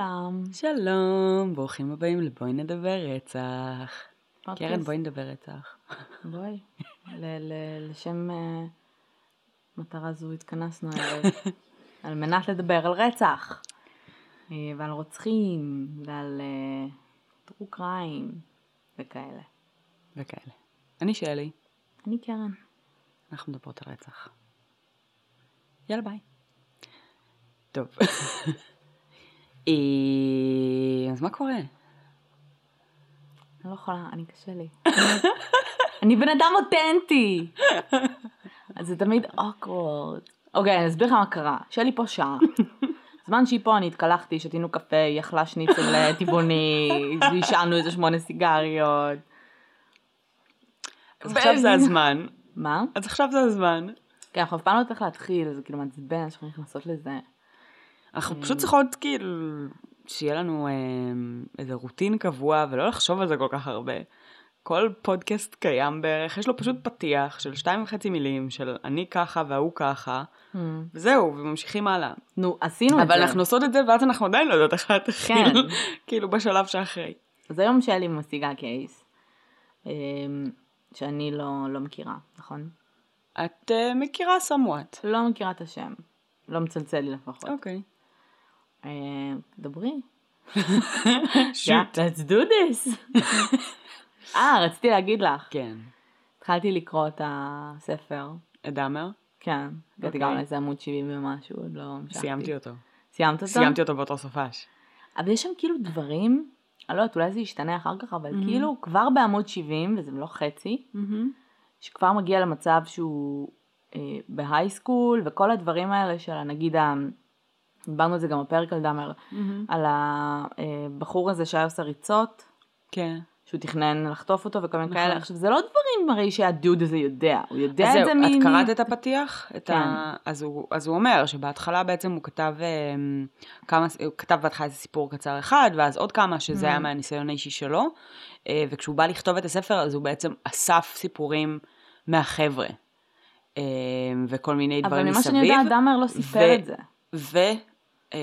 לכולם. שלום, ברוכים הבאים לבואי נדבר רצח. פודקאסט. קרן, בואי נדבר רצח. בואי. לשם אה, מטרה זו התכנסנו הערב. על מנת לדבר על רצח. אה, ועל רוצחים, ועל טרו קריים, וכאלה. וכאלה. אני שלי, אני קרן. אנחנו מדברות על רצח. יאללה ביי. טוב. אה, אז מה קורה? אני לא יכולה, אני קשה לי. אני בן אדם אותנטי. אז זה תמיד אוקוורד. אוקיי, אני אסביר לך מה קרה. שלי פה שעה. זמן שהיא פה אני התקלחתי, שתינו קפה, היא אכלה שניצל אה, טבעוני, עישנו איזה שמונה סיגריות. אז עכשיו זה הזמן. מה? אז עכשיו זה הזמן. כן, אנחנו אף פעם לא יודעים איך להתחיל, זה כאילו מעצבן שאנחנו נכנסות לזה. אנחנו פשוט צריכות כאילו שיהיה לנו אה, איזה רוטין קבוע ולא לחשוב על זה כל כך הרבה. כל פודקאסט קיים בערך, יש לו פשוט פתיח של שתיים וחצי מילים של אני ככה וההוא ככה, וזהו, וממשיכים הלאה. נו, עשינו את זה. אבל אנחנו עושות את זה ואז אנחנו עדיין לא יודעות איך להתחיל, כן. כאילו בשלב שאחרי. אז היום שלי משיגה קייס, אמ, שאני לא, לא מכירה, נכון? את uh, מכירה somewhat. לא מכירה את השם. לא מצלצל לי לפחות. אוקיי. אה, דברי. שוט. let's do this. אה, רציתי להגיד לך. כן. התחלתי לקרוא את הספר. את דאמר? כן. הגעתי אוקיי. גם לאיזה עמוד 70 ומשהו, עוד לא המשכתי. סיימתי אותו. סיימת אותו? סיימתי אותו באותו סופש. אבל יש שם כאילו דברים, אני לא יודעת, אולי זה ישתנה אחר כך, אבל כאילו כבר בעמוד 70, וזה לא חצי, שכבר מגיע למצב שהוא אה, בהייסקול, וכל הדברים האלה של נגיד, דיברנו על זה גם בפרק על דאמר, על הבחור הזה שהיה עושה ריצות, כן. שהוא תכנן לחטוף אותו וכל מיני נכון. כאלה. עכשיו, זה לא דברים הרי שהדוד הזה יודע, הוא יודע אז את זה את מ... קראת מ- את הפתיח? את כן. ה... אז, הוא, אז הוא אומר שבהתחלה בעצם הוא כתב אמ, כמה, הוא כתב בהתחלה איזה סיפור קצר אחד, ואז עוד כמה, שזה ממ. היה מהניסיון האישי שלו, אה, וכשהוא בא לכתוב את הספר, אז הוא בעצם אסף סיפורים מהחבר'ה, אה, וכל מיני דברים אבל מסביב. ממה שאני יודעת, דאמר לא סיפר ו- את זה. דברים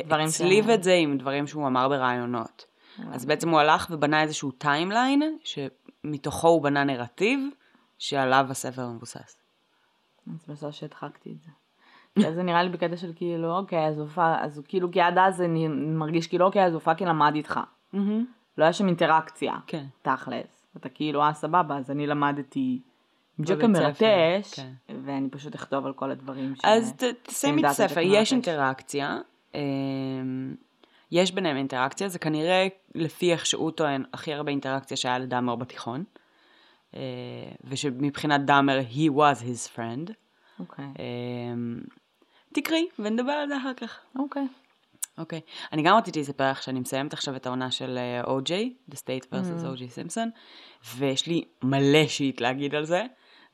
והצליב ש- את זה עם דברים שהוא אמר בראיונות. אז בעצם הוא הלך ובנה איזשהו timeline, שמתוכו הוא בנה נרטיב, שעליו הספר מבוסס. אז בסוף שהדחקתי את זה. אז זה נראה לי בקטע של כאילו, אוקיי, אז הוא פאק, אז כאילו, כי עד אז נ- מרגיש כאילו, אוקיי, אז הוא פאקינג למד איתך. לא היה שם אינטראקציה, כן. תכלס. אתה כאילו, אה, סבבה, אז אני למדתי עם בבית ג'קה מרטש, ספר, כן. ואני פשוט אכתוב על כל הדברים ש... אז תסיימי את הספר, יש. אינטראקציה. אמ, יש ביניהם אינטראקציה, זה כנראה לפי איך שהוא טוען הכי הרבה אינטראקציה שהיה לדאמר בתיכון. אה, ושמבחינת דאמר he was his friend. אוקיי, אמ, תקראי ונדבר על זה אחר כך. אוקיי. אוקיי. אני גם רציתי לספר לך שאני מסיימת עכשיו את העונה של אה, O.J, The State vs. O.J סימפסון, ויש לי מלא שיט להגיד על זה,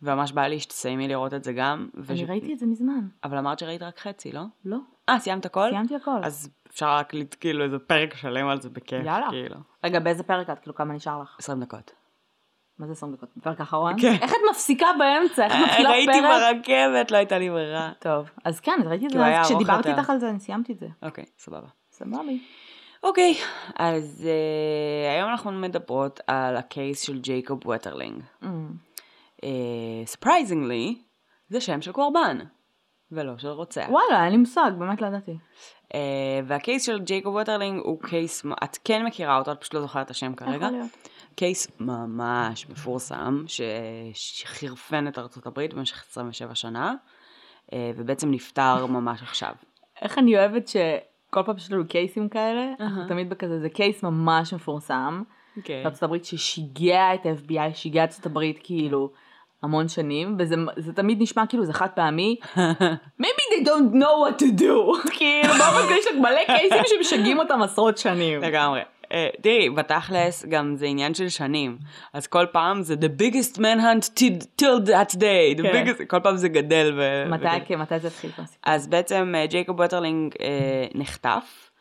וממש בא לי שתסיימי לראות את זה גם. אני ראיתי את זה מזמן. אבל אמרת שראית רק חצי, לא? לא, אה, סיימת הכל? סיימתי הכל. אז אפשר לת- כאילו איזה פרק שלם על זה בכיף, יאללה. כאילו. רגע, באיזה פרק את? כאילו, כמה נשאר לך? 20 דקות. מה זה 20 דקות? בפרק האחרון? כן. איך את מפסיקה באמצע? איך את מתחילה פרק? ראיתי ברכבת, לא הייתה לי ברירה. טוב, אז כן, ראיתי את זה, כשדיברתי. איתך על זה, אני סיימתי את זה. אוקיי, סבבה. סבבי. אוקיי, אז אה, היום אנחנו מדברות על ה case של ג'ייקוב ווטרלינג. surprisingly, זה שם של קורבן, ולא של רוצח. וואלה, אין לי מושג, באמת לא ידעתי. אה, וה case של ג'ייקוב ווטרלינג הוא case, את כן מכירה אותו, את פשוט לא זוכרת את השם כרגע. יכול להיות. case ממש מפורסם. שחירפן את ארצות הברית במשך 27 שנה, אה, ובעצם נפתר ממש עכשיו. איך אני אוהבת שכל פעם שיש לנו קייסים כאלה, אנחנו תמיד בכזה, זה case ממש מפורסם. כן. בארצות הברית ששיגע את ה-FBI, שיגע את ארצות הברית כאילו המון שנים, וזה זה תמיד נשמע כאילו זה חד פעמי. maybe they don't know what to do. כאילו באופן כזה יש לך מלא קייסים שמשגעים אותם עשרות שנים. לגמרי. אה, תראי, בתכלס גם זה עניין של שנים. אז כל פעם זה the biggest manhunt till- till that day. The כן. biggest, כל פעם זה גדל. ו... מתי. כן, מתי זה התחיל? אז בעצם אה, ג'ייקוב ווטרלינג אה, נחטף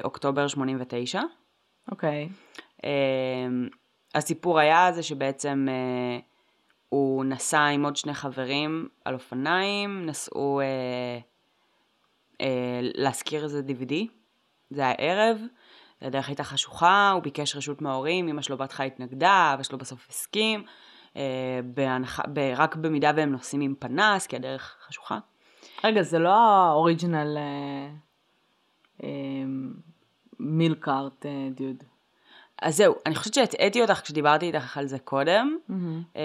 באוקטובר 89. אוקיי. אה, הסיפור היה זה שבעצם הוא נסע עם עוד שני חברים על אופניים, נסעו אה, אה, להשכיר איזה DVD, זה היה ערב, הדרך הייתה חשוכה, הוא ביקש רשות מההורים, אמא שלו בהתחלה התנגדה, אבא שלו בסוף הסכים, אה, בהנח... רק במידה והם נוסעים עם פנס, כי הדרך חשוכה. רגע, זה לא האוריג'ינל מילקארט דיוד. אז זהו, אני חושבת שהטעיתי אותך כשדיברתי איתך על זה קודם, mm-hmm.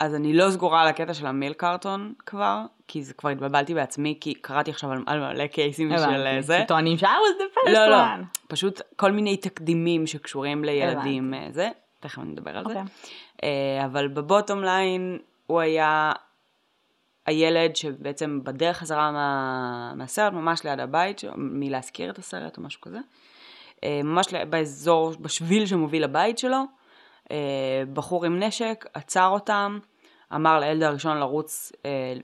אז אני לא סגורה על הקטע של המיל קארטון כבר, כי זה כבר התבלבלתי בעצמי, כי קראתי עכשיו על, על מלא קייסים של אה, זה. שטוענים ש- I was the first לא, לא, one. פשוט כל מיני תקדימים שקשורים לילדים, אה, זה, תכף נדבר על okay. זה. אוקיי. אבל בבוטום ליין הוא היה הילד שבעצם בדרך חזרה מה, מהסרט, ממש ליד הבית, מלהזכיר את הסרט או משהו כזה. ממש באזור, בשביל שמוביל לבית שלו. בחור עם נשק, עצר אותם, אמר לילד הראשון לרוץ אה,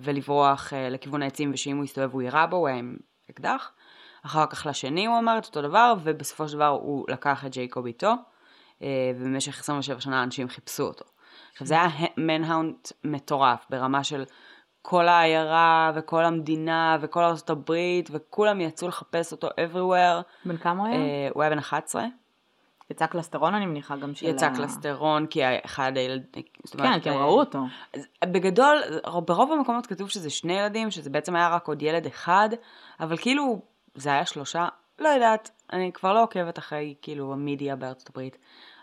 ולברוח אה, לכיוון העצים ושאם הוא יסתובב הוא יירה בו, הוא היה עם אקדח. אחר כך לשני הוא אמר את אותו דבר ובסופו של דבר הוא לקח את ג'ייקוב איתו אה, ובמשך 27 שנה אנשים חיפשו אותו. עכשיו זה היה מנהאונט מטורף ברמה של כל העיירה וכל המדינה וכל ארצות הברית וכולם יצאו לחפש אותו everywhere. בן כמה הוא היה? אה, הוא היה בן 11. יצא קלסטרון אני מניחה גם של... יצא קלסטרון כי אחד הילדים... כן, כי הם ראו אותו. בגדול, ברוב המקומות כתוב שזה שני ילדים, שזה בעצם היה רק עוד ילד אחד, אבל כאילו, זה היה שלושה, לא יודעת, אני כבר לא עוקבת אחרי כאילו המידיה בארצות הברית,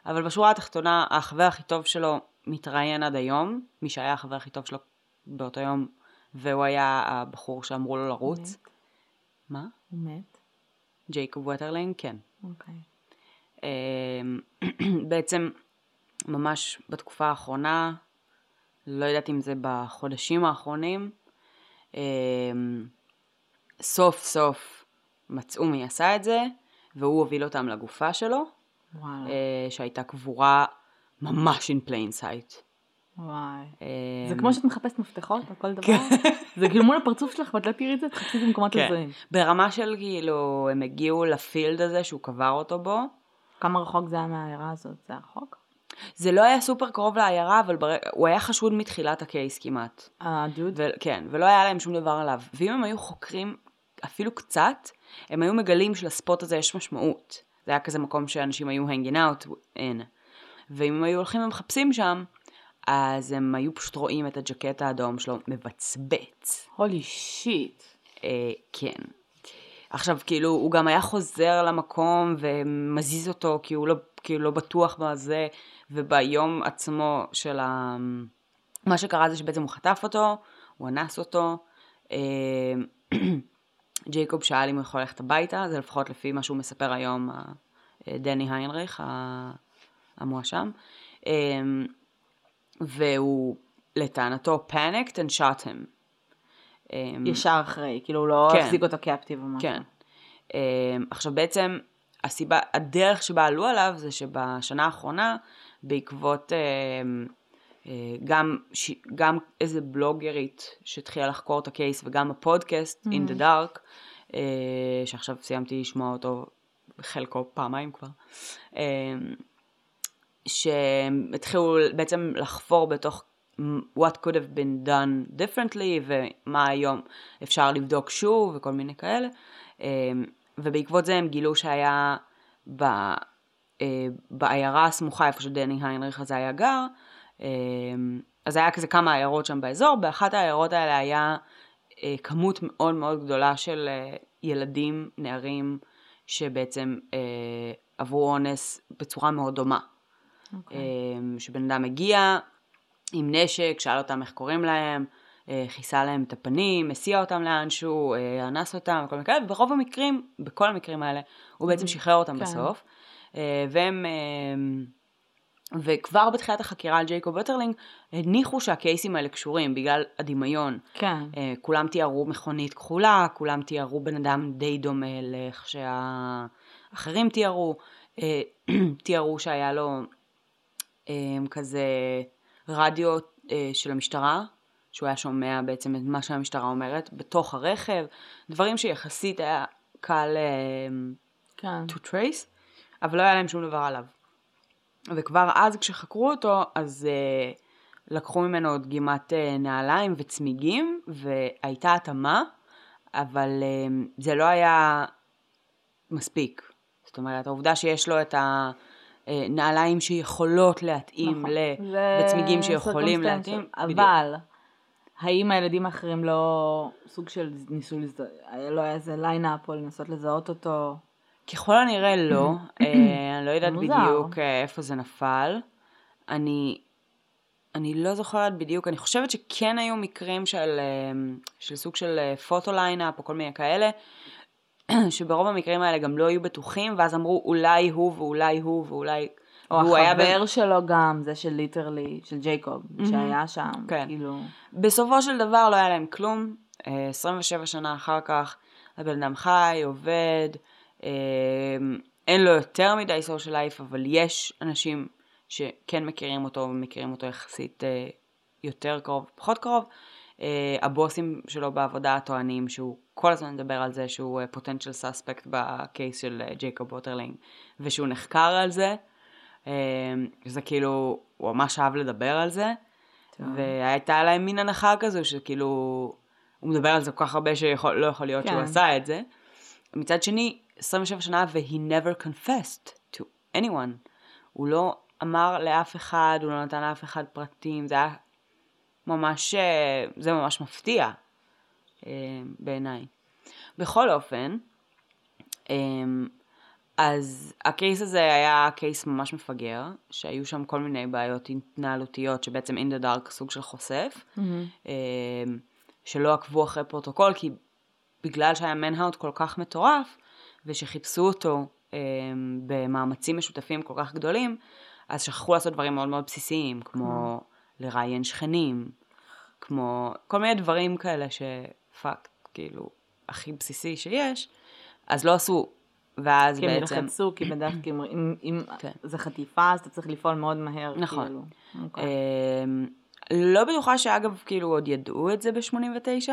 אבל בשורה התחתונה, החבר הכי טוב שלו מתראיין עד היום, מי שהיה החבר הכי טוב שלו באותו יום, והוא היה הבחור שאמרו לו לרוץ. מת. מה? הוא מת. ג'ייקוב ווטרלינג, כן. אוקיי. אמ, בעצם ממש בתקופה האחרונה, לא יודעת אם זה בחודשים האחרונים, אמ, סוף סוף מצאו מי עשה את זה, והוא הוביל אותם לגופה שלו, וואלה. אה, שהייתה קבורה ממש in plain sight. וואי. אמ, זה כמו שאת מחפשת מפתחות על כל דבר? כן. זה כאילו מול הפרצוף שלך ואת לא תראי את זה, תחפשי את זה במקומות כן. הזויים. ברמה של כאילו, הם הגיעו לפילד הזה שהוא קבר אותו בו, כמה רחוק זה היה מהעיירה הזאת? זה היה רחוק? זה לא היה סופר קרוב לעיירה, אבל בר... הוא היה חשוד מתחילת הקייס כמעט. הדוד? ו... כן, ולא היה להם שום דבר עליו. ואם הם היו חוקרים אפילו קצת, הם היו מגלים שלספוט הזה יש משמעות. זה היה כזה מקום שאנשים היו hanging out in. ואם הם היו הולכים ומחפשים שם, אז הם היו פשוט רואים את הג'קט האדום שלו מבצבץ. הולי שיט. אה, כן. עכשיו, כאילו, הוא גם היה חוזר למקום ומזיז אותו, כי הוא לא, כאילו, לא בטוח בזה, וביום עצמו של ה... מה שקרה זה שבעצם הוא חטף אותו, הוא אנס אותו. אה, ג'ייקוב שאל אם הוא יכול ללכת הביתה, זה לפחות לפי מה שהוא מספר היום, אה, דני היינריך, המואשם. והוא, לטענתו, panicked and shot him. אמ, ישר אחרי, כאילו הוא לא כן, החזיק אותו קפטיב או משהו. כן. אמ, עכשיו בעצם הסיבה, הדרך שבה עלו עליו זה שבשנה האחרונה, בעקבות אמ, אה, גם, גם איזה בלוגרית שהתחילה לחקור את הקייס וגם הפודקאסט, mm-hmm. In the Dark, אה, שעכשיו סיימתי לשמוע אותו חלקו פעמיים כבר, שהתחילו בעצם לחפור בתוך what could have been done differently ומה היום אפשר לבדוק שוב וכל מיני כאלה. אמ, ובעקבות זה הם גילו שהיה ב, אה, בעיירה הסמוכה איפה שדני היינריך הזה היה גר, אמ, אז היה כזה כמה עיירות שם באזור, באחת העיירות האלה היה אה, כמות מאוד מאוד גדולה של אה, ילדים, נערים, שבעצם עברו אונס בצורה מאוד דומה. אוקיי. אוקיי. אמ, שבן אדם הגיע, עם נשק, שאל אותם איך קוראים להם, אה, כיסה להם את הפנים, הסיע אותם לאנשהו, אה, אנס אותם, וכל מיני כאלה, וברוב המקרים, בכל המקרים האלה, הוא בעצם שחרר אותם כן. בסוף. אה, והם, וכבר בתחילת החקירה על ג'ייקוב ווטרלינג, הניחו שהקייסים האלה קשורים בגלל הדמיון. כן. כולם תיארו מכונית כחולה, כולם תיארו בן אדם די דומה לאיך שהאחרים תיארו. תיארו שהיה לו כזה רדיו אה, של המשטרה, שהוא היה שומע בעצם את מה שהמשטרה אומרת, בתוך הרכב, דברים שיחסית היה קל אה, כן. to trace, אבל לא היה להם שום דבר עליו. וכבר אז כשחקרו אותו, אז אה, לקחו ממנו דגימת אה, נעליים וצמיגים, והייתה התאמה, אבל אה, זה לא היה מספיק. זאת אומרת, העובדה שיש לו את הנעליים שיכולות להתאים נכון. ל... וצמיגים שיכולים. להתאים, בדיוק. אבל, האם הילדים האחרים לא סוג של ניסו לזהות, לא היה איזה lineup או לנסות לזהות אותו? ככל הנראה לא, אה, אני לא יודעת. בדיוק אה, איפה זה נפל. אני, אני לא זוכרת בדיוק, אני חושבת שכן היו מקרים של, אה, של סוג של אה, photo lineup או כל מיני כאלה, שברוב המקרים האלה גם לא היו בטוחים, ואז אמרו אולי הוא ואולי הוא ואולי... או והוא היה החבר שלו גם, זה של literally, של ג'ייקוב, שהיה שם, כן. כאילו... בסופו של דבר לא היה להם כלום. אה, 27 שנה אחר כך הבן אדם חי, עובד, אה, אין לו יותר מדי social life, אבל יש אנשים שכן מכירים אותו ומכירים אותו יחסית אה, יותר קרוב, פחות קרוב. אה, הבוסים שלו בעבודה טוענים שהוא כל הזמן מדבר על זה שהוא potential suspect ב case של אה, ג'ייקוב ווטרלינג, ושהוא נחקר על זה. אה, זה כאילו, הוא ממש אהב לדבר על זה. טוב. והייתה להם מין הנחה כזו שכאילו, הוא מדבר על זה כל כך הרבה שלא יכול להיות שהוא כן. עשה את זה. מצד שני, 27 שנה ו- he never confessed to anyone. הוא לא אמר לאף אחד, הוא לא נתן לאף אחד פרטים, זה היה ממש, אה, זה ממש מפתיע אה, בעיניי. בכל אופן, אה, אז הקייס הזה היה קייס ממש מפגר, שהיו שם כל מיני בעיות התנהלותיות שבעצם in the dark סוג של חושף, אה, שלא עקבו אחרי פרוטוקול, כי בגלל שהיה manhunt כל כך מטורף, ושחיפשו אותו במאמצים משותפים כל כך גדולים, אז שכחו לעשות דברים מאוד מאוד בסיסיים, כמו לראיין שכנים, כמו כל מיני דברים כאלה ש fuck, כאילו, הכי בסיסי שיש, אז לא עשו. ואז כי הם בעצם... ילחצו, כי בדרך כלל אם, אם כן. זה חטיפה, אז אתה צריך לפעול מאוד מהר. נכון. כאילו. אוקיי. אמ, לא בטוחה שאגב, כאילו, עוד ידעו את זה ב-89.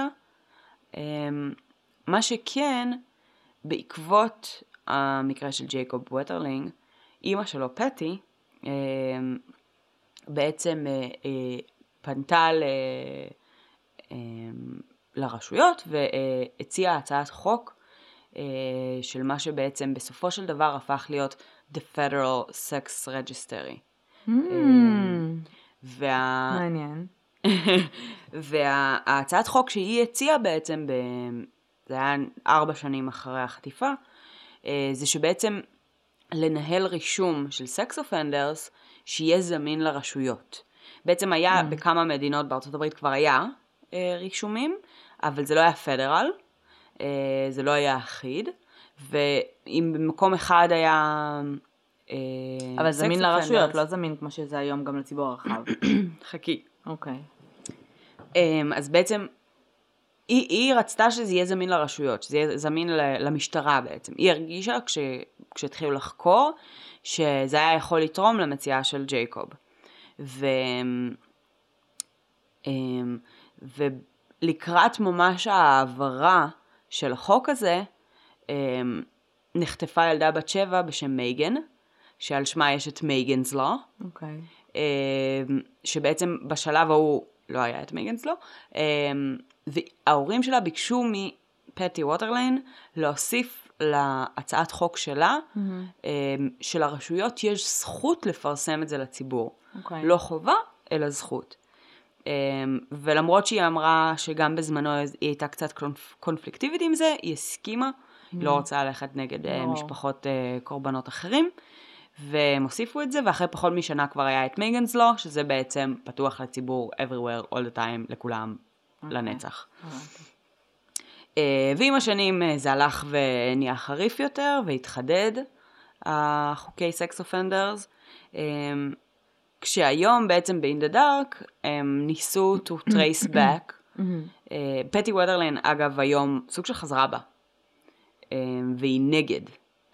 אמ, מה שכן, בעקבות המקרה של ג'ייקוב ווטרלינג, אימא שלו, פטי, אמ, בעצם אה, אה, פנתה ל... אמ, לרשויות והציעה הצעת חוק אה, של מה שבעצם בסופו של דבר הפך להיות The Federal Sex Registry. Hmm, וה... מעניין. וההצעת חוק שהיא הציעה בעצם, ב... זה היה ארבע שנים אחרי החטיפה, אה, זה שבעצם לנהל רישום של סקס אופנדרס שיהיה זמין לרשויות. בעצם היה Mm. בכמה מדינות בארצות הברית כבר היה אה, רישומים, אבל זה לא היה פדרל, אה, זה לא היה אחיד, ואם במקום אחד היה... אה, אבל זמין לרשויות, לא זמין כמו שזה היום גם לציבור הרחב. חכי. אוקיי. אמ, אז בעצם היא, היא רצתה שזה יהיה זמין לרשויות, שזה יהיה זמין למשטרה בעצם. היא הרגישה כש, כשהתחילו לחקור שזה היה יכול לתרום למציאה של ג'ייקוב. ו, אמ, ולקראת ממש ההעברה של החוק הזה, אמ, נחטפה ילדה בת שבע בשם מייגן, שעל שמה יש את Megan's Law. אוקיי. אמ, שבעצם בשלב ההוא לא היה את Megan's Law, אמ, וההורים שלה ביקשו מפטי ווטרלינג להוסיף להצעת חוק שלה, אמ, שלרשויות יש זכות לפרסם את זה לציבור. אוקיי. לא חובה, אלא זכות. אמ, ולמרות שהיא אמרה שגם בזמנו היא הייתה קצת קונפ- קונפליקטיבית עם זה, היא הסכימה, היא לא רוצה ללכת נגד אה, ברור. משפחות אה, קורבנות אחרים. והם הוסיפו את זה, ואחרי פחות משנה כבר היה את מייגנס לו, שזה בעצם פתוח לציבור everywhere, all the time, לכולם, לנצח. הבנתי. אה, ועם השנים אה, זה הלך ונהיה חריף יותר, והתחדד, החוקי sex offenders, כשהיום בעצם ב-In the Dark הם ניסו to trace back. פטי ווטרלינג אגב היום סוג של חזרה בה, אה, והיא נגד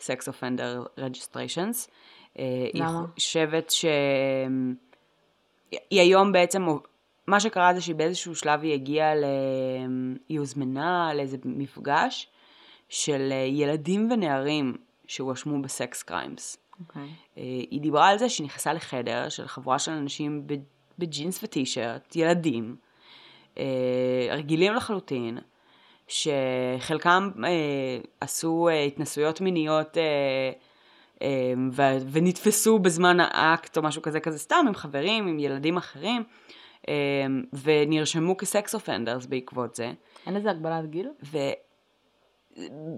sex offender registrations. היא למה? חושבת ש... היא היום בעצם, מה שקרה זה שבאיזשהו שלב היא הגיעה ל... היא הוזמנה לאיזה מפגש של אה, ילדים ונערים שהואשמו ב sex crimes. אה, היא דיברה על זה שהיא נכנסה לחדר של חבורה של אנשים בג'ינס וטישרט, ילדים, אה, רגילים לחלוטין, שחלקם אה, עשו אה, התנסויות מיניות אה, אה, ו- ונתפסו בזמן האקט או משהו כזה כזה סתם עם חברים, עם ילדים אחרים, אה, ונרשמו כסקס אופנדרס בעקבות זה. אין איזה הגבלת גיל?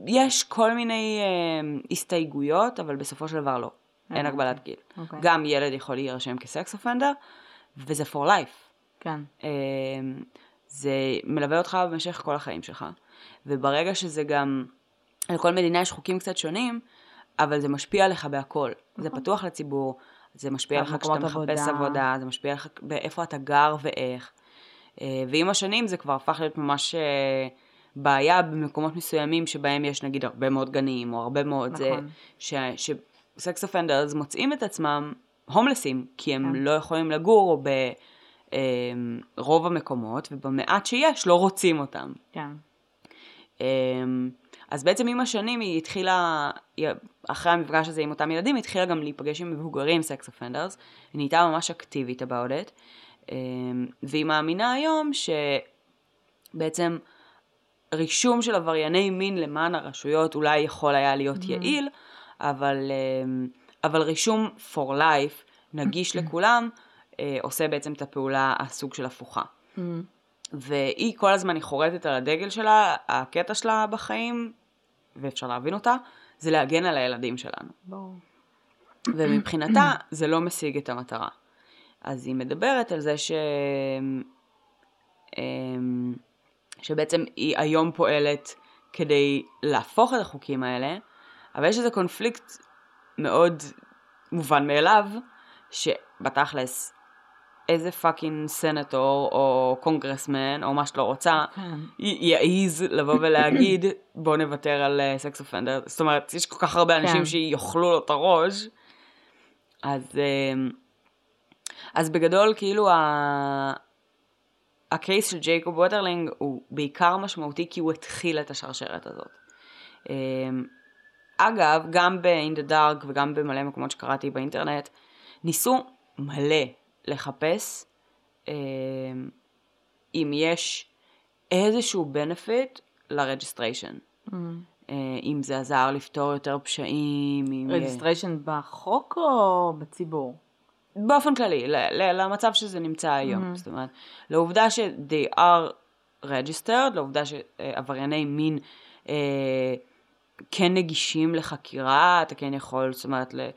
ויש כל מיני אה, הסתייגויות, אבל בסופו של דבר לא. אין אה, הגבלת גיל. אוקיי. גם ילד יכול להירשם כסקס אופנדר, וזה for life. כן. אה, זה מלווה אותך במשך כל החיים שלך. וברגע שזה גם, לכל מדינה יש חוקים קצת שונים, אבל זה משפיע עליך בהכל. זה נכון. פתוח לציבור, זה משפיע על עליך כשאתה מחפש עבודה. זה משפיע עליך באיפה אתה גר ואיך. אה, ועם השנים זה כבר הפך להיות ממש אה, בעיה במקומות מסוימים שבהם יש נגיד הרבה מאוד גנים, או הרבה מאוד זה, נכון. שסקס אופנדרס מוצאים את עצמם הומלסים, כי הם כן. לא יכולים לגור ברוב המקומות, ובמעט שיש לא רוצים אותם. כן. אמ, אז בעצם עם השנים היא התחילה, אחרי המפגש הזה עם אותם ילדים, היא התחילה גם להיפגש עם מבוגרים סקס אופנדרס, היא נהייתה ממש אקטיבית about it, אמ, והיא מאמינה היום שבעצם רישום של עברייני מין למען הרשויות אולי יכול היה להיות יעיל, אבל, אמ, אבל רישום for life, נגיש לכולם, אה, עושה בעצם את הפעולה הסוג של הפוכה. Mm. והיא כל הזמן, היא חורטת על הדגל שלה, הקטע שלה בחיים, ואפשר להבין אותה, זה להגן על הילדים שלנו. ברור. ומבחינתה זה לא משיג את המטרה. אז היא מדברת על זה ש... אמ, שבעצם היא היום פועלת כדי להפוך את החוקים האלה, אבל יש איזה קונפליקט מאוד מובן מאליו, שבתכלס איזה fucking סנטור או קונגרסמן או מה שאת לא רוצה, כן. י- יעז לבוא ולהגיד בוא נוותר על sex offender. זאת אומרת, יש כל כך הרבה אנשים כן. שיאכלו לו את הראש. אז, אמ, אז בגדול, כאילו, ה... ה case של ג'ייקוב ווטרלינג הוא בעיקר משמעותי כי הוא התחיל את השרשרת הזאת. אמ, אגב, גם ב-In the Dark וגם במלא מקומות שקראתי באינטרנט, ניסו מלא לחפש אמ, אם יש איזשהו benefit ל registration. Mm. אה, אם זה עזר לפתור יותר פשעים, אם... registration בחוק או בציבור? באופן כללי, ל- ל- למצב שזה נמצא היום. Mhm. זאת אומרת, לעובדה ש- they are registered, לעובדה שעברייני מין אה, כן נגישים לחקירה, אתה כן יכול, זאת אומרת, ל-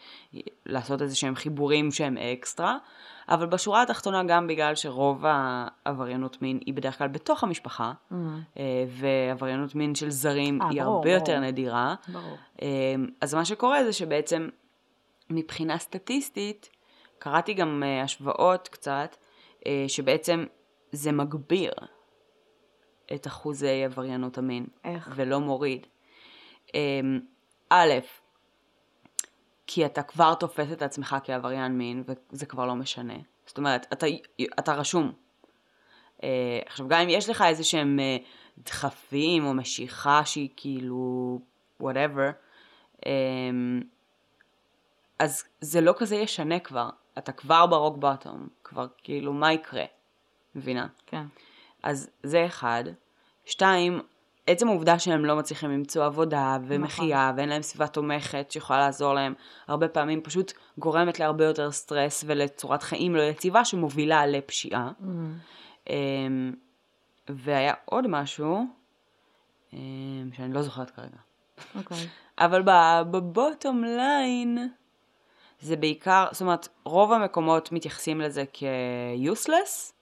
לעשות איזה שהם חיבורים שהם אקסטרה, אבל בשורה התחתונה גם בגלל שרוב העבריינות מין היא בדרך כלל בתוך המשפחה, Mm. אה, ועבריינות מין של זרים אה, היא ברור, הרבה יותר ברור. נדירה. ברור. אמ, אז מה שקורה זה שבעצם מבחינה סטטיסטית, קראתי גם אה, השוואות קצת, אה, שבעצם זה מגביר את אחוזי עבריינות המין, איך? ולא מוריד. אמ, א', כי אתה כבר תופס את עצמך כעבריין מין, וזה כבר לא משנה. זאת אומרת, אתה, אתה רשום. אה, עכשיו, גם אם יש לך איזה שהם אה, דחפים או משיכה שהיא כאילו, whatever, אמ, אז זה לא כזה ישנה כבר. אתה כבר ברוק בוטום, כבר כאילו, מה יקרה? מבינה? כן. אז זה אחד. שתיים, עצם העובדה שהם לא מצליחים למצוא עבודה ומחיה נכון. ואין להם סביבה תומכת שיכולה לעזור להם, הרבה פעמים פשוט גורמת להרבה יותר סטרס ולצורת חיים לא יציבה שמובילה לפשיעה. Mm. אמ, והיה עוד משהו אמ, שאני לא זוכרת כרגע. אוקיי. אבל בבוטום ליין זה בעיקר, זאת אומרת, רוב המקומות מתייחסים לזה כ-useless,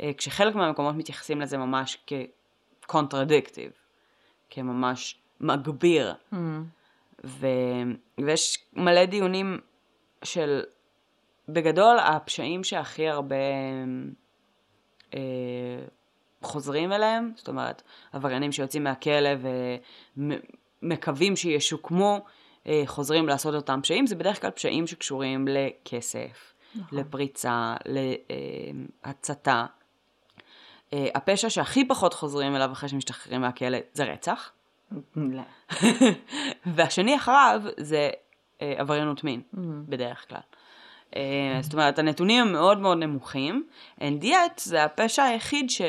אה, כשחלק מהמקומות מתייחסים לזה ממש כ-contradictive, כממש מגביר. Mm. ו... ויש מלא דיונים של, בגדול, הפשעים שהכי הרבה אה, חוזרים אליהם, זאת אומרת, עבריינים שיוצאים מהכלא ומקווים שישוקמו, אה, חוזרים לעשות אותם פשעים, זה בדרך כלל פשעים שקשורים לכסף, נכון. לפריצה, להצתה. אה, הפשע שהכי פחות חוזרים אליו אחרי שמשתחררים מהכלא זה רצח. והשני אחריו זה אה, עבריינות מין, Mm. בדרך כלל. אה, זאת אומרת, הנתונים הם מאוד מאוד נמוכים, and yet זה הפשע היחיד ש...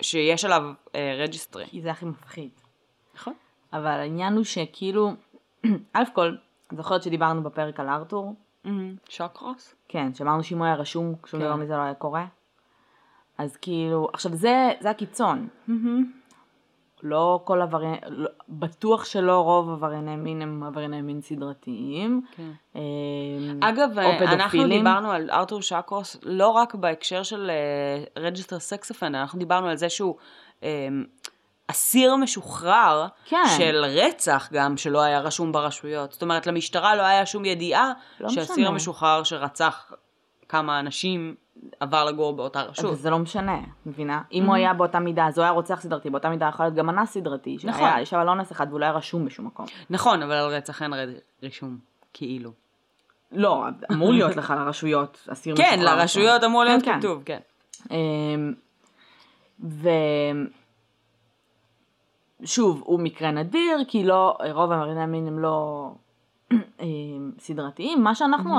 שיש עליו registry. כי זה הכי מפחיד. נכון. אבל העניין הוא שכאילו, א' כל, זוכרת שדיברנו בפרק על ארתור? שוקרוס? כן, שאמרנו שאם הוא היה רשום, שום כן. דבר מזה לא היה קורה. אז כאילו, עכשיו זה, זה הקיצון. לא כל עברייני, לא, בטוח שלא רוב עברייני מין הם עברייני מין סדרתיים. כן. אה, אגב, אנחנו. דיברנו על ארתור שוקרוס לא רק בהקשר של registered sex offender, אנחנו דיברנו על זה שהוא אה, אסיר משוחרר כן. של רצח גם, שלא היה רשום ברשויות. זאת אומרת, למשטרה לא היה שום ידיעה לא שאסיר. משוחרר שרצח כמה אנשים עבר לגור באותה רשות. זה לא משנה, מבינה? אם הוא היה באותה מידה, אז הוא היה רוצח סדרתי, באותה מידה יכול להיות גם אנס סדרתי, נכון. יש אבל אונס אחד והוא לא היה רשום בשום מקום. נכון, אבל על רצח אין רישום, כאילו. לא, אמור להיות לך לרשויות אסיר כן, משוחרר. לרשויות אמור להיות כן, כן. כתוב, כן. אמ, ושוב, הוא מקרה נדיר, כי לא, רוב המין הם לא אמ, סדרתיים. מה שאנחנו,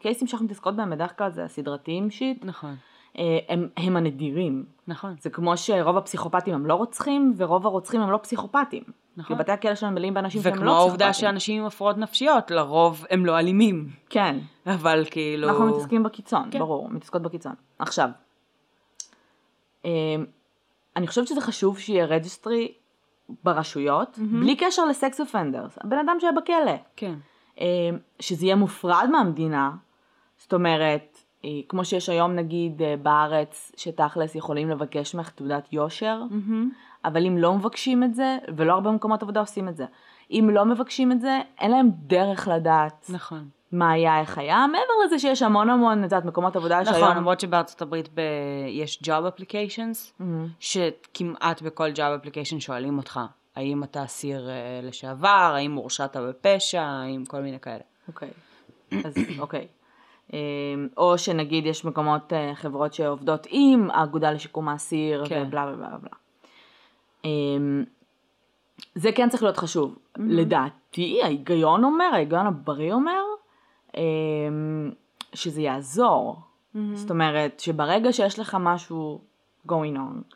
הקייסים שאנחנו מתעסקות בהם בדרך כלל זה הסדרתיים שיט, נכון, אה, הם, הם הנדירים. נכון. זה כמו שרוב הפסיכופטים הם לא רוצחים, ורוב הרוצחים הם לא פסיכופטים. נכון. כי בתי הכלא שלהם מלאים באנשים שהם לא וכמו פסיכופטים. העובדה שאנשים עם הפרעות נפשיות, לרוב הם לא אלימים. כן. אבל כאילו... אנחנו מתעסקים בקיצון, כן. ברור, מתעסקות בקיצון. עכשיו, אמ, אני חושבת שזה חשוב שיהיה registry ברשויות, בלי קשר ל sex offenders, הבן אדם שהיה בכלא. כן. אמ, שזה יהיה מופרד מהמדינה, זאת אומרת, אה, כמו שיש היום נגיד אה, בארץ, שתכלס יכולים לבקש ממך תעודת יושר, אבל אם לא מבקשים את זה, ולא הרבה מקומות עבודה עושים את זה, אם לא מבקשים את זה, אין להם דרך לדעת נכון. מה היה, איך היה, מעבר לזה שיש המון המון, את יודעת, מקומות עבודה נכון, שהיום... למרות שבארצות הברית ב... יש job applications, מהמם. שכמעט בכל job application שואלים אותך, האם אתה אסיר אה, לשעבר, האם הורשעת בפשע, האם כל מיני כאלה. אוקיי, אז אוקיי. אמ, או שנגיד יש מקומות, אה, חברות שעובדות עם האגודה לשיקום האסיר, כן. ובלה בלה בלה בלה. אמ, זה כן צריך להיות חשוב. לדעתי, ההיגיון אומר, ההיגיון הבריא אומר, אמ, שזה יעזור. זאת אומרת, שברגע שיש לך משהו going on,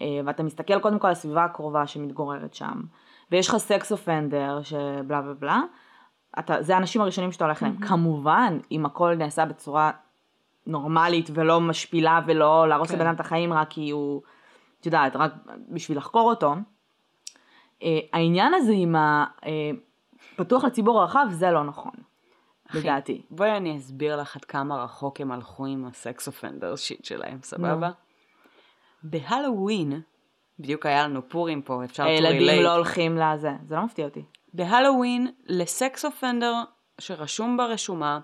אה, ואתה מסתכל קודם כל על הסביבה הקרובה שמתגוררת שם, ויש לך סקס אופנדר שבלה בלה בלה, אתה, זה האנשים הראשונים שאתה הולך אליהם. כמובן, אם הכל נעשה בצורה נורמלית ולא משפילה ולא להרוס כן. לבן אדם את החיים רק כי הוא, את יודעת, רק בשביל לחקור אותו. אה, העניין הזה עם הפתוח לציבור הרחב זה לא נכון, אחי, לדעתי. בואי אני אסביר לך עד כמה רחוק הם הלכו עם הסקס אופנדר שיט שלהם, סבבה? בהלואוין, בדיוק היה לנו פורים פה, אפשר to הילדים relate. לא הולכים לזה, זה לא מפתיע אותי. בהלואוין, לסקס אופנדר שרשום ברשומה,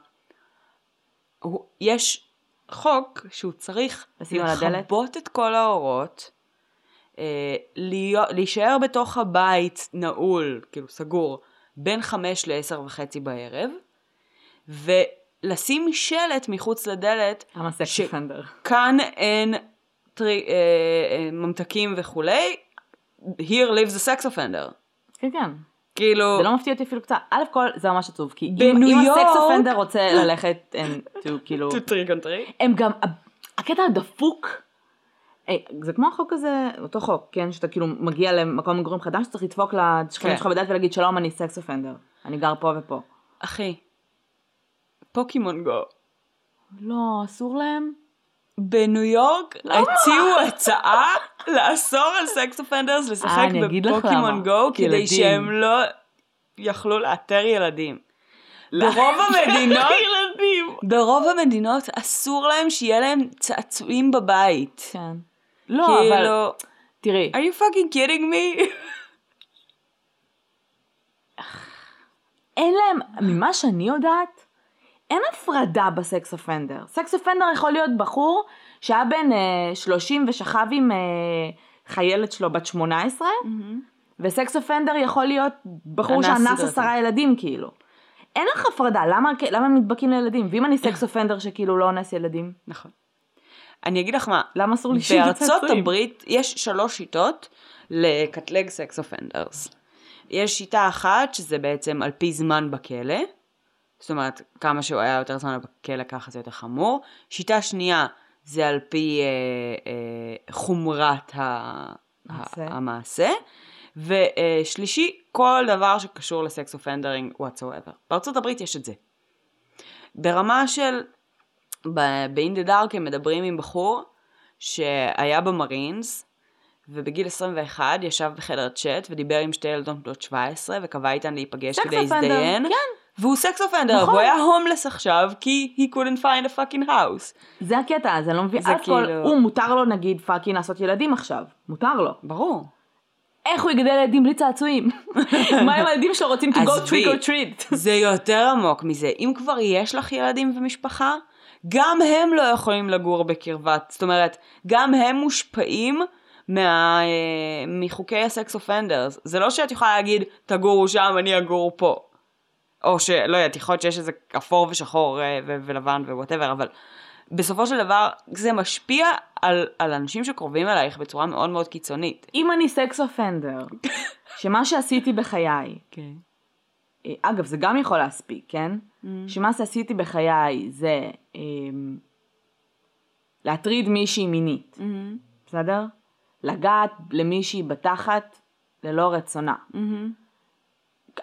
הוא, יש חוק שהוא צריך לשים על הדלת? לכבות את כל האורות, אה, להיות, להישאר בתוך הבית נעול, כאילו סגור, בין חמש לעשר וחצי בערב, ולשים שלט מחוץ לדלת, למה סקס ש- אופנדר? כאן אין טרי, אה, אה, ממתקים וכולי, here lives the sex offender. כן, כן. כאילו, זה לא מפתיע אותי אפילו קצת. א' כל זה ממש עצוב, כי אם הסקס אופנדר רוצה ללכת to כאילו, to trick or treat. הם גם, הקטע הדפוק, אה, זה כמו החוק הזה, אותו חוק, כן, שאתה כאילו מגיע למקום מגורים חדש, צריך לדפוק לשכנים כן. שלך בדלת ולהגיד שלום אני sex offender, אני גר פה ופה. אחי, פוקימון גו. לא, אסור להם? בניו יורק הציעו הצעה לאסור על sex offenders לשחק אה, בפוקימון. גו כדי. שהם לא יכלו לאתר ילדים. ברוב המדינות, ילדים. ברוב המדינות אסור להם שיהיה להם צעצועים בבית. כן. לא, אבל, כאילו, תראי, are you fucking kidding me? אין להם, ממה שאני יודעת, אין הפרדה בסקס אופנדר. סקס אופנדר יכול להיות בחור שהיה בן אה, 30 ושכב עם אה, חיילת שלו בת 18, ו sex offender יכול להיות בחור אנס שאנס. עשרה ילדים כאילו. אין לך הפרדה, למה, למה הם נדבקים לילדים? ואם אני sex offender שכאילו לא אונס ילדים, נכון. אני אגיד לך מה, למה אסור לי שיהיה בארצות? הברית יש שלוש שיטות לקטלג sex offenders. יש שיטה אחת שזה בעצם על פי זמן בכלא, זאת אומרת כמה שהוא היה יותר זמן בכלא ככה זה יותר חמור. שיטה שנייה זה על פי אה, אה, חומרת ה- מעשה. ה- המעשה. ושלישי, כל דבר שקשור לסקס אופנדרינג whatsoever. בארצות הברית יש את זה. ברמה של, ב-In the Dark הם מדברים עם בחור שהיה במרינס, ובגיל 21 ישב בחדר צ'אט ודיבר עם שתי ילדות בנות 17 וקבע איתן להיפגש כדי להזדיין. כן. והוא sex offender, נכון. והוא היה הומלס עכשיו כי he couldn't find a fucking house. זה הקטע, אז אני לא מבין, זה אז כל, כאילו- הוא מותר לו נגיד fucking לעשות ילדים עכשיו, מותר לו. ברור. איך הוא יגדל ילדים בלי צעצועים? מה אם הילדים שלו רוצים to go trick or treat? זה יותר עמוק מזה. אם כבר יש לך ילדים ומשפחה, גם הם לא יכולים לגור בקרבת, זאת אומרת, גם הם מושפעים מה, אה, מחוקי ה sex offenders. זה לא שאת יכולה להגיד, תגורו שם, אני אגור פה. או שלא יודעת, יכול להיות שיש איזה אפור ושחור אה, ו- ולבן ו whatever, אבל בסופו של דבר זה משפיע על, על אנשים שקרובים אלייך בצורה מאוד מאוד קיצונית. אם אני sex offender, שמה שעשיתי בחיי, כן. אה, אגב זה גם יכול להספיק, כן? שמה שעשיתי בחיי זה אמ, להטריד מישהי מינית, בסדר? לגעת למישהי בתחת ללא רצונה.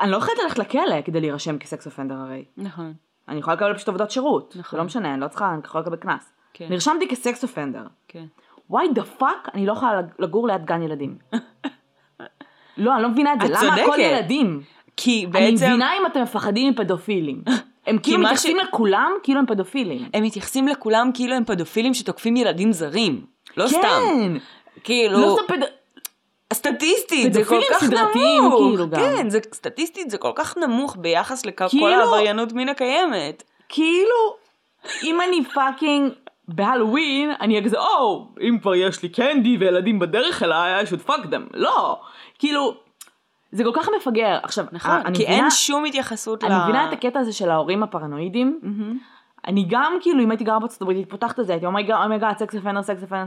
אני לא יכולת ללכת לכלא כדי להירשם כ sex offender הרי. נכון. אני יכולה לקבל פשוט עבודת שירות. נכון. זה לא משנה, אני לא צריכה, אני יכולה לקבל קנס. כן. נרשמתי כ sex offender. כן. why the fuck אני לא יכולה לגור ליד גן ילדים. לא, אני לא מבינה את זה. את למה הכל צודקת. ילדים? כי אני בעצם... מבינה אם אתם מפחדים מפדופילים. הם כאילו מתייחסים לכולם כאילו הם פדופילים. הם מתייחסים לכולם כאילו הם פדופילים שתוקפים ילדים זרים. לא סתם. כאילו, לא סתם פד... סטטיסטית זה כל כך סדרתיים, נמוך. כאילו, גם. כן, זה, סטטיסטית זה כל כך נמוך ביחס לכל כאילו- העבריינות מין הקיימת. כאילו, אם אני fucking בהלואוין, אני אגיד, או, אם כבר יש לי candy וילדים בדרך אליי, I should fuck them. לא. כאילו, זה כל כך מפגר. עכשיו, נכון, אני כי מבינה- אין שום התייחסות ל... אני מבינה את הקטע הזה של ההורים הפרנואידים. אני גם כאילו אם הייתי גרה בארצות הברית הייתי פותחת את זה הייתי oh my god sex offender sex offender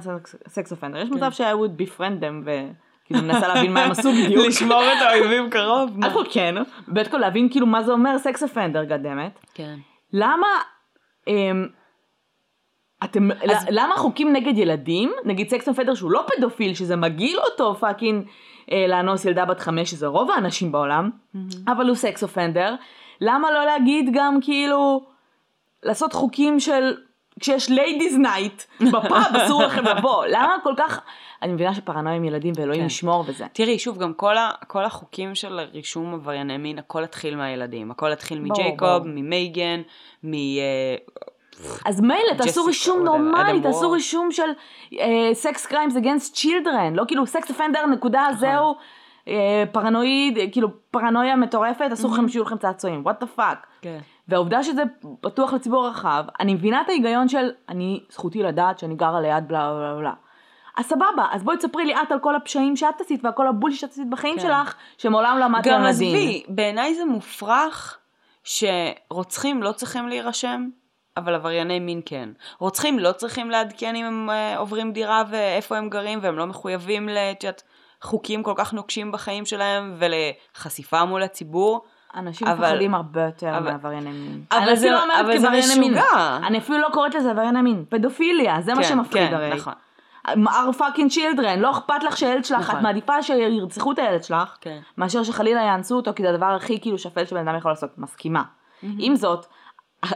sex offender יש מצב ש- I would befriend them וכאילו מנסה להבין מה הם עשו בדיוק. לשמור את האויבים קרוב. אז כל כן, בית כל להבין כאילו מה זה אומר sex offender goddammit. כן. למה אמ, אתם, למה חוקים נגד ילדים, נגיד sex offender שהוא לא פדופיל, שזה מגעיל אותו fucking אה, לאנוס ילדה בת חמש, שזה רוב האנשים בעולם, אבל הוא sex offender, למה לא להגיד גם כאילו, לעשות חוקים של, כשיש ladies night בפאב אסור לכם לבוא, למה כל כך, אני מבינה שפרנויה עם ילדים ואלוהים כן. ישמור וזה. תראי, שוב, גם כל, ה, כל החוקים של רישום עברייני מין, הכל התחיל מהילדים. הכל התחיל מג'ייקוב. ממייגן, מ... אה, אז מילא, תעשו רישום נורמלי, תעשו. רישום של sex crimes against children, לא כאילו sex offender נקודה נכון. זהו, אה, פרנואיד, אה, כאילו פרנויה מטורפת, אסור לכם שיהיו לכם צעצועים, what the fuck. והעובדה שזה פתוח לציבור הרחב, אני מבינה את ההיגיון של אני, זכותי לדעת שאני גרה ליד בלה בלה בלה. אז סבבה, אז בואי תספרי לי את על כל הפשעים שאת עשית ועל כל ה bullshit שאת עשית בחיים כן. שלך, שמעולם לא עמדת גם על עזבי, הדין. בעיניי זה מופרך שרוצחים לא צריכים להירשם, אבל עברייני מין כן. רוצחים לא צריכים לעדכן אם הם אה, עוברים דירה ואיפה הם גרים, והם לא מחויבים לתת חוקים כל כך נוקשים בחיים שלהם ולחשיפה מול הציבור. אנשים אבל- מפחדים הרבה יותר אבל- מעברייני מין. אבל אני זה- אפילו לא אומרת כעברייני מין. אני אפילו לא קוראת לזה עברייני מין. פדופיליה, זה מה כן, שמפחיד כן, הרי. נכון. our fucking children, לא אכפת לך שהילד שלך, נכון. את מעדיפה שירצחו את הילד שלך, כן. מאשר שחלילה יאנסו אותו, כי זה הדבר הכי כאילו שפל שבן אדם יכול לעשות. מסכימה. עם זאת,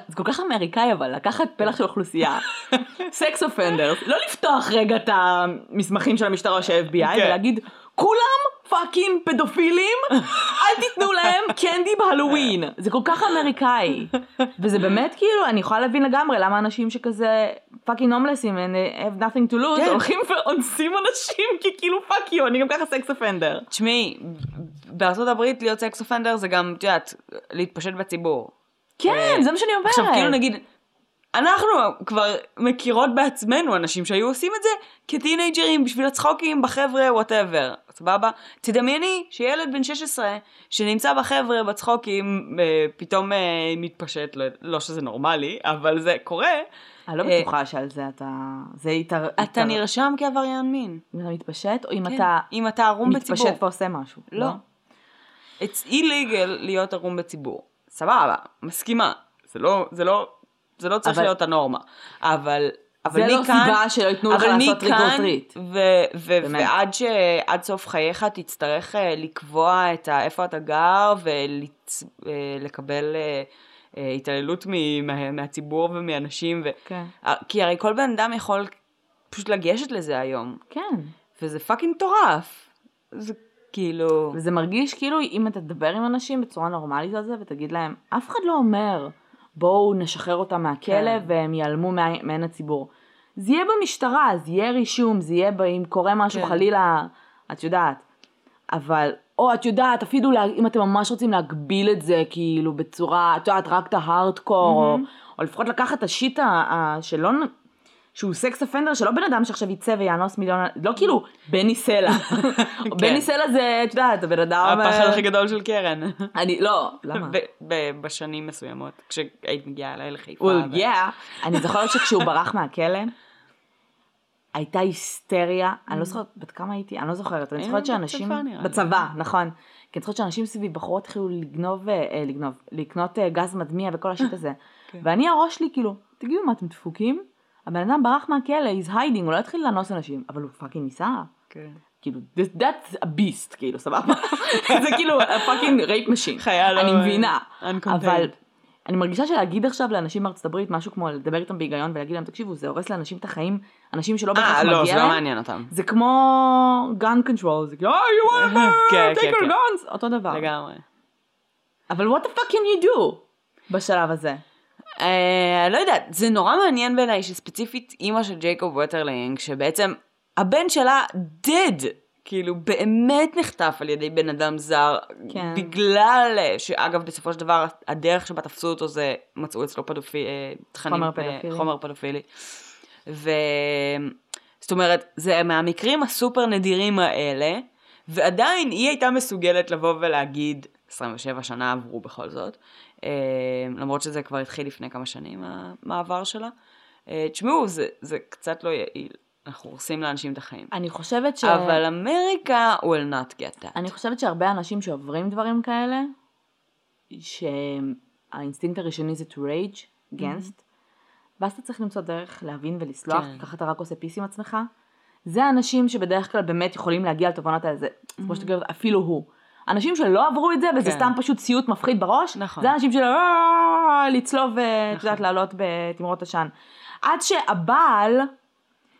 זה כל כך אמריקאי אבל, לקחת פלח של אוכלוסייה, סקס אופנדר, לא לפתוח רגע את המסמכים של המשטרה או של ה-FBI כן. ולהגיד, כולם fucking פדופילים, אל תיתנו להם candy בהלואוין. זה כל כך אמריקאי. וזה באמת כאילו, אני יכולה להבין לגמרי למה אנשים שכזה fucking הומלסים and they have nothing to lose, כן. הולכים ואונסים אנשים כי כאילו fuck you, אני גם ככה sex offender. תשמעי, בארצות הברית להיות sex offender זה גם, את יודעת, להתפשט בציבור. כן, זה מה שאני אומרת. עכשיו כאילו נגיד, אנחנו כבר מכירות בעצמנו אנשים שהיו עושים את זה כטינאייג'רים בשביל הצחוקים בחבר'ה whatever, סבבה? תדמייני שילד בן 16 שנמצא בחבר'ה בצחוקים אה, פתאום אה, מתפשט, לא, לא שזה נורמלי, אבל זה קורה, אני לא אה, בטוחה שעל זה אתה... זה יתר... אתה נרשם כעבריין מין. אם אתה מתפשט, או אם כן. אתה אם אתה ערום בציבור. מתפשט ועושה משהו. לא. It's illegal להיות ערום בציבור. סבבה, מסכימה. זה לא, זה לא, צריך אבל- להיות הנורמה. אבל זה לא מכאן- סיבה שלא ייתנו לך אבל לעשות trick treat. ו- ו-. ועד ש- עד סוף חייך תצטרך אה, לקבוע את ה- איפה אתה גר ולקבל התעללות מ- מה- מהציבור ומאנשים. ו- כן. אה, כי הרי כל בן אדם יכול פשוט לגשת לזה היום, כן. וזה fucking מטורף. זה כאילו... וזה מרגיש כאילו אם אתה תדבר עם אנשים בצורה נורמלית על זה ותגיד להם, אף אחד לא אומר בואו נשחרר אותם מהכלא כן. והם ייעלמו מעין הציבור. זה יהיה במשטרה, זה יהיה רישום, זה יהיה ב- אם קורה משהו כן. חלילה, את יודעת. אבל, או את יודעת, אפילו לה, אם אתם ממש רוצים להגביל את זה כאילו בצורה, את יודעת, רק את ההארדקור, או, או לפחות לקחת את השיט ה- ה- שלא, שהוא סקס אפנדר, שלא בן אדם שעכשיו יצא ויאנוס מיליון, לא כאילו בני סלע. בני סלע זה, את יודעת, הבן אדם... הפחד אה, הכי גדול של קרן. אני, לא, למה? בשנים מסוימות, כשהיית מגיעה אליי לחיפה. ו- yeah. אני זוכרת שכשהוא ברח מהכלא, הייתה היסטריה, אני לא זוכרת בת כמה הייתי, אני לא זוכרת, אני היינו זוכרת שאנשים, בצבא, נכון, כי אני זוכרת שאנשים סביבי בחורות התחילו לגנוב, אה, אה, לגנוב, לקנות אה, גז מדמיע וכל ה shit הזה, כן. ואני הראש שלי כאילו, תגידו מה אתם דפוקים? הבן אדם ברח מהכלא, he's hiding, הוא לא התחיל לאנוס אנשים, אבל הוא fucking ניסה, כן. כאילו, that's a beast, כאילו, סבבה? זה כאילו, a fucking rape machine. חיה לא, אני מבינה. אבל אני מרגישה שלהגיד עכשיו לאנשים בארצות הברית משהו כמו לדבר איתם בהיגיון ולהגיד להם, תקשיבו, זה הורס לאנשים את החיים, אנשים שלא בהכרח אה, לא, מגיע זה לא להם. מעניין אותם. זה כמו gun control, זה כאילו, oh, you want to כן, take כן, your כן. guns, אותו דבר. לגמרי. אבל what the fuck can you do בשלב הזה? אה, לא יודעת, זה נורא מעניין בעיניי שספציפית אימא של ג'ייקוב ווטרלינג, שבעצם הבן שלה dead, כאילו באמת נחטף על ידי בן אדם זר, כן. בגלל שאגב בסופו של דבר הדרך שבה תפסו אותו זה מצאו אצלו פדופיל, אה, תכנים, חומר אה, פדופילי. חומר פדופילי. ו... זאת אומרת, זה מהמקרים הסופר נדירים האלה, ועדיין היא הייתה מסוגלת לבוא ולהגיד, 27 שנה עברו בכל זאת, אה, למרות שזה כבר התחיל לפני כמה שנים, המעבר שלה. אה, תשמעו, זה, זה קצת לא יעיל, אנחנו הורסים לאנשים את החיים. אני חושבת ש... אבל אמריקה will not get that. אני חושבת שהרבה אנשים שעוברים דברים כאלה, שהאינסטינקט הראשוני זה to rage against, ואז אתה צריך למצוא דרך להבין ולסלוח, כן. ככה אתה רק עושה peace עם עצמך. זה האנשים שבדרך כלל באמת יכולים להגיע לתובנות האלה, זה כמו שאתה אומר, אפילו הוא. אנשים שלא עברו את זה, וזה כן. סתם פשוט סיוט מפחיד בראש, נכון. זה אנשים של "אה", לצלוב, אה, את נכון. יודעת, לעלות בתמרות עשן. עד שהבעל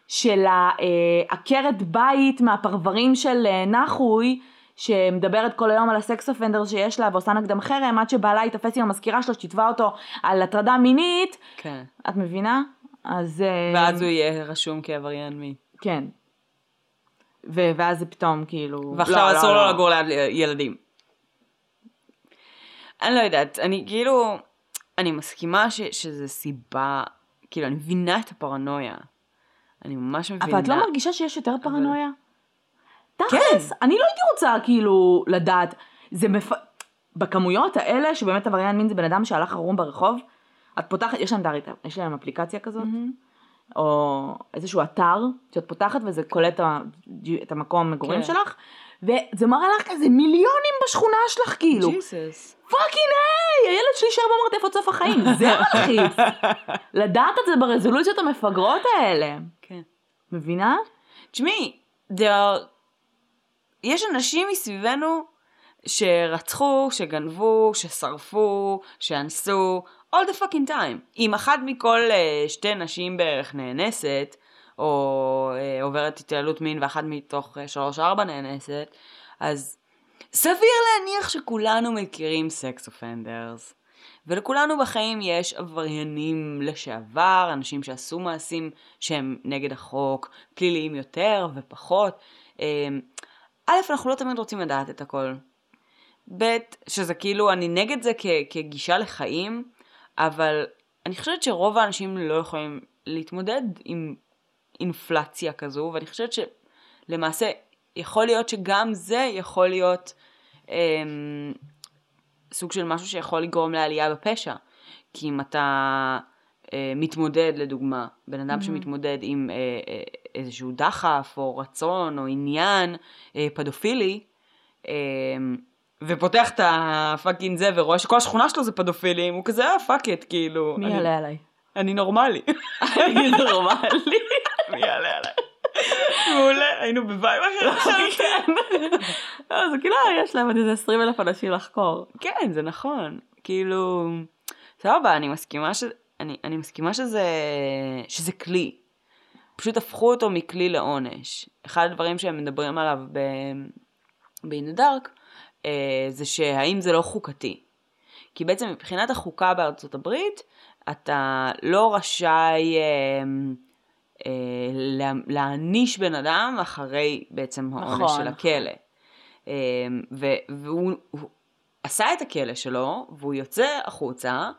של העקרת בית מהפרברים של אה, נחוי, שמדברת כל היום על הסקס אופנדר שיש לה ועושה נגדם חרם, עד שבעלה יתפס עם המזכירה שלו שתתבע אותו על הטרדה מינית, כן. את מבינה? אז... אה, ואז הוא יהיה רשום כעבריין מין. כן. ו- ואז זה פתאום כאילו... ועכשיו לא, אסור לא, לו לא. לגור ליד ילדים. אני לא יודעת, אני כאילו, אני מסכימה ש, שזה סיבה, כאילו, אני מבינה את הפרנויה. אני ממש מבינה. אבל את לא מרגישה שיש יותר פרנויה? כן. תכלס, אני לא הייתי רוצה כאילו לדעת, זה מפ... בכמויות האלה שבאמת עבריין מין זה בן אדם שהלך ערום ברחוב, את פותחת, יש להם, יש להם אפליקציה כזאת, או איזשהו אתר שאת פותחת וזה קולט את המקום מגורים כן. שלך, וזה מראה לך כזה מיליונים בשכונה שלך כאילו. Jesus. Fucking hey, הילד שלי יישאר במרתף עד סוף החיים, זה מלחיץ. לדעת את זה ברזולוציות המפגרות האלה. כן. מבינה? תשמעי, יש אנשים מסביבנו שרצחו, שגנבו, ששרפו, שאנסו, all the fucking time. אם אחת מכל uh, שתי נשים בערך נאנסת, או uh, עוברת התעללות מין ואחת מתוך uh, שלוש-ארבע נאנסת, אז סביר להניח שכולנו מכירים סקס אופנדרס. ולכולנו בחיים יש עבריינים לשעבר, אנשים שעשו מעשים שהם נגד החוק, פליליים יותר ופחות. א', אנחנו לא תמיד רוצים לדעת את הכל. ב', שזה כאילו, אני נגד זה כ- כגישה לחיים, אבל אני חושבת שרוב האנשים לא יכולים להתמודד עם אינפלציה כזו, ואני חושבת שלמעשה יכול להיות שגם זה יכול להיות אמ, סוג של משהו שיכול לגרום לעלייה בפשע. כי אם אתה אה, מתמודד, לדוגמה, בן אדם mm-hmm. שמתמודד עם אה, אה, איזשהו דחף, או רצון, או עניין אה, פדופילי, אה, ופותח את ה fucking זה, ורואה שכל השכונה שלו זה פדופילים, הוא כזה, אה, fuck את, כאילו. מי אני- יעלה עליי? אני נורמלי. אני נורמלי. מי יעלה עליי? מעולה, היינו בבית אחר עכשיו. כן. לא, זה כאילו יש להם עוד איזה 20 אלף אנשים לחקור. כן, זה נכון. כאילו, סבבה, אני מסכימה ש... אני, אני מסכימה שזה, שזה כלי. פשוט הפכו אותו מכלי לעונש. אחד הדברים שהם מדברים עליו ב... ב-In the Dark, אה, זה שהאם זה לא חוקתי. כי בעצם מבחינת החוקה בארצות הברית, אתה לא רשאי אה, אה, לה, להעניש בן אדם אחרי בעצם העונש נכון, של נכון. הכלא. אה, ו- והוא הוא עשה את הכלא שלו, והוא יוצא החוצה,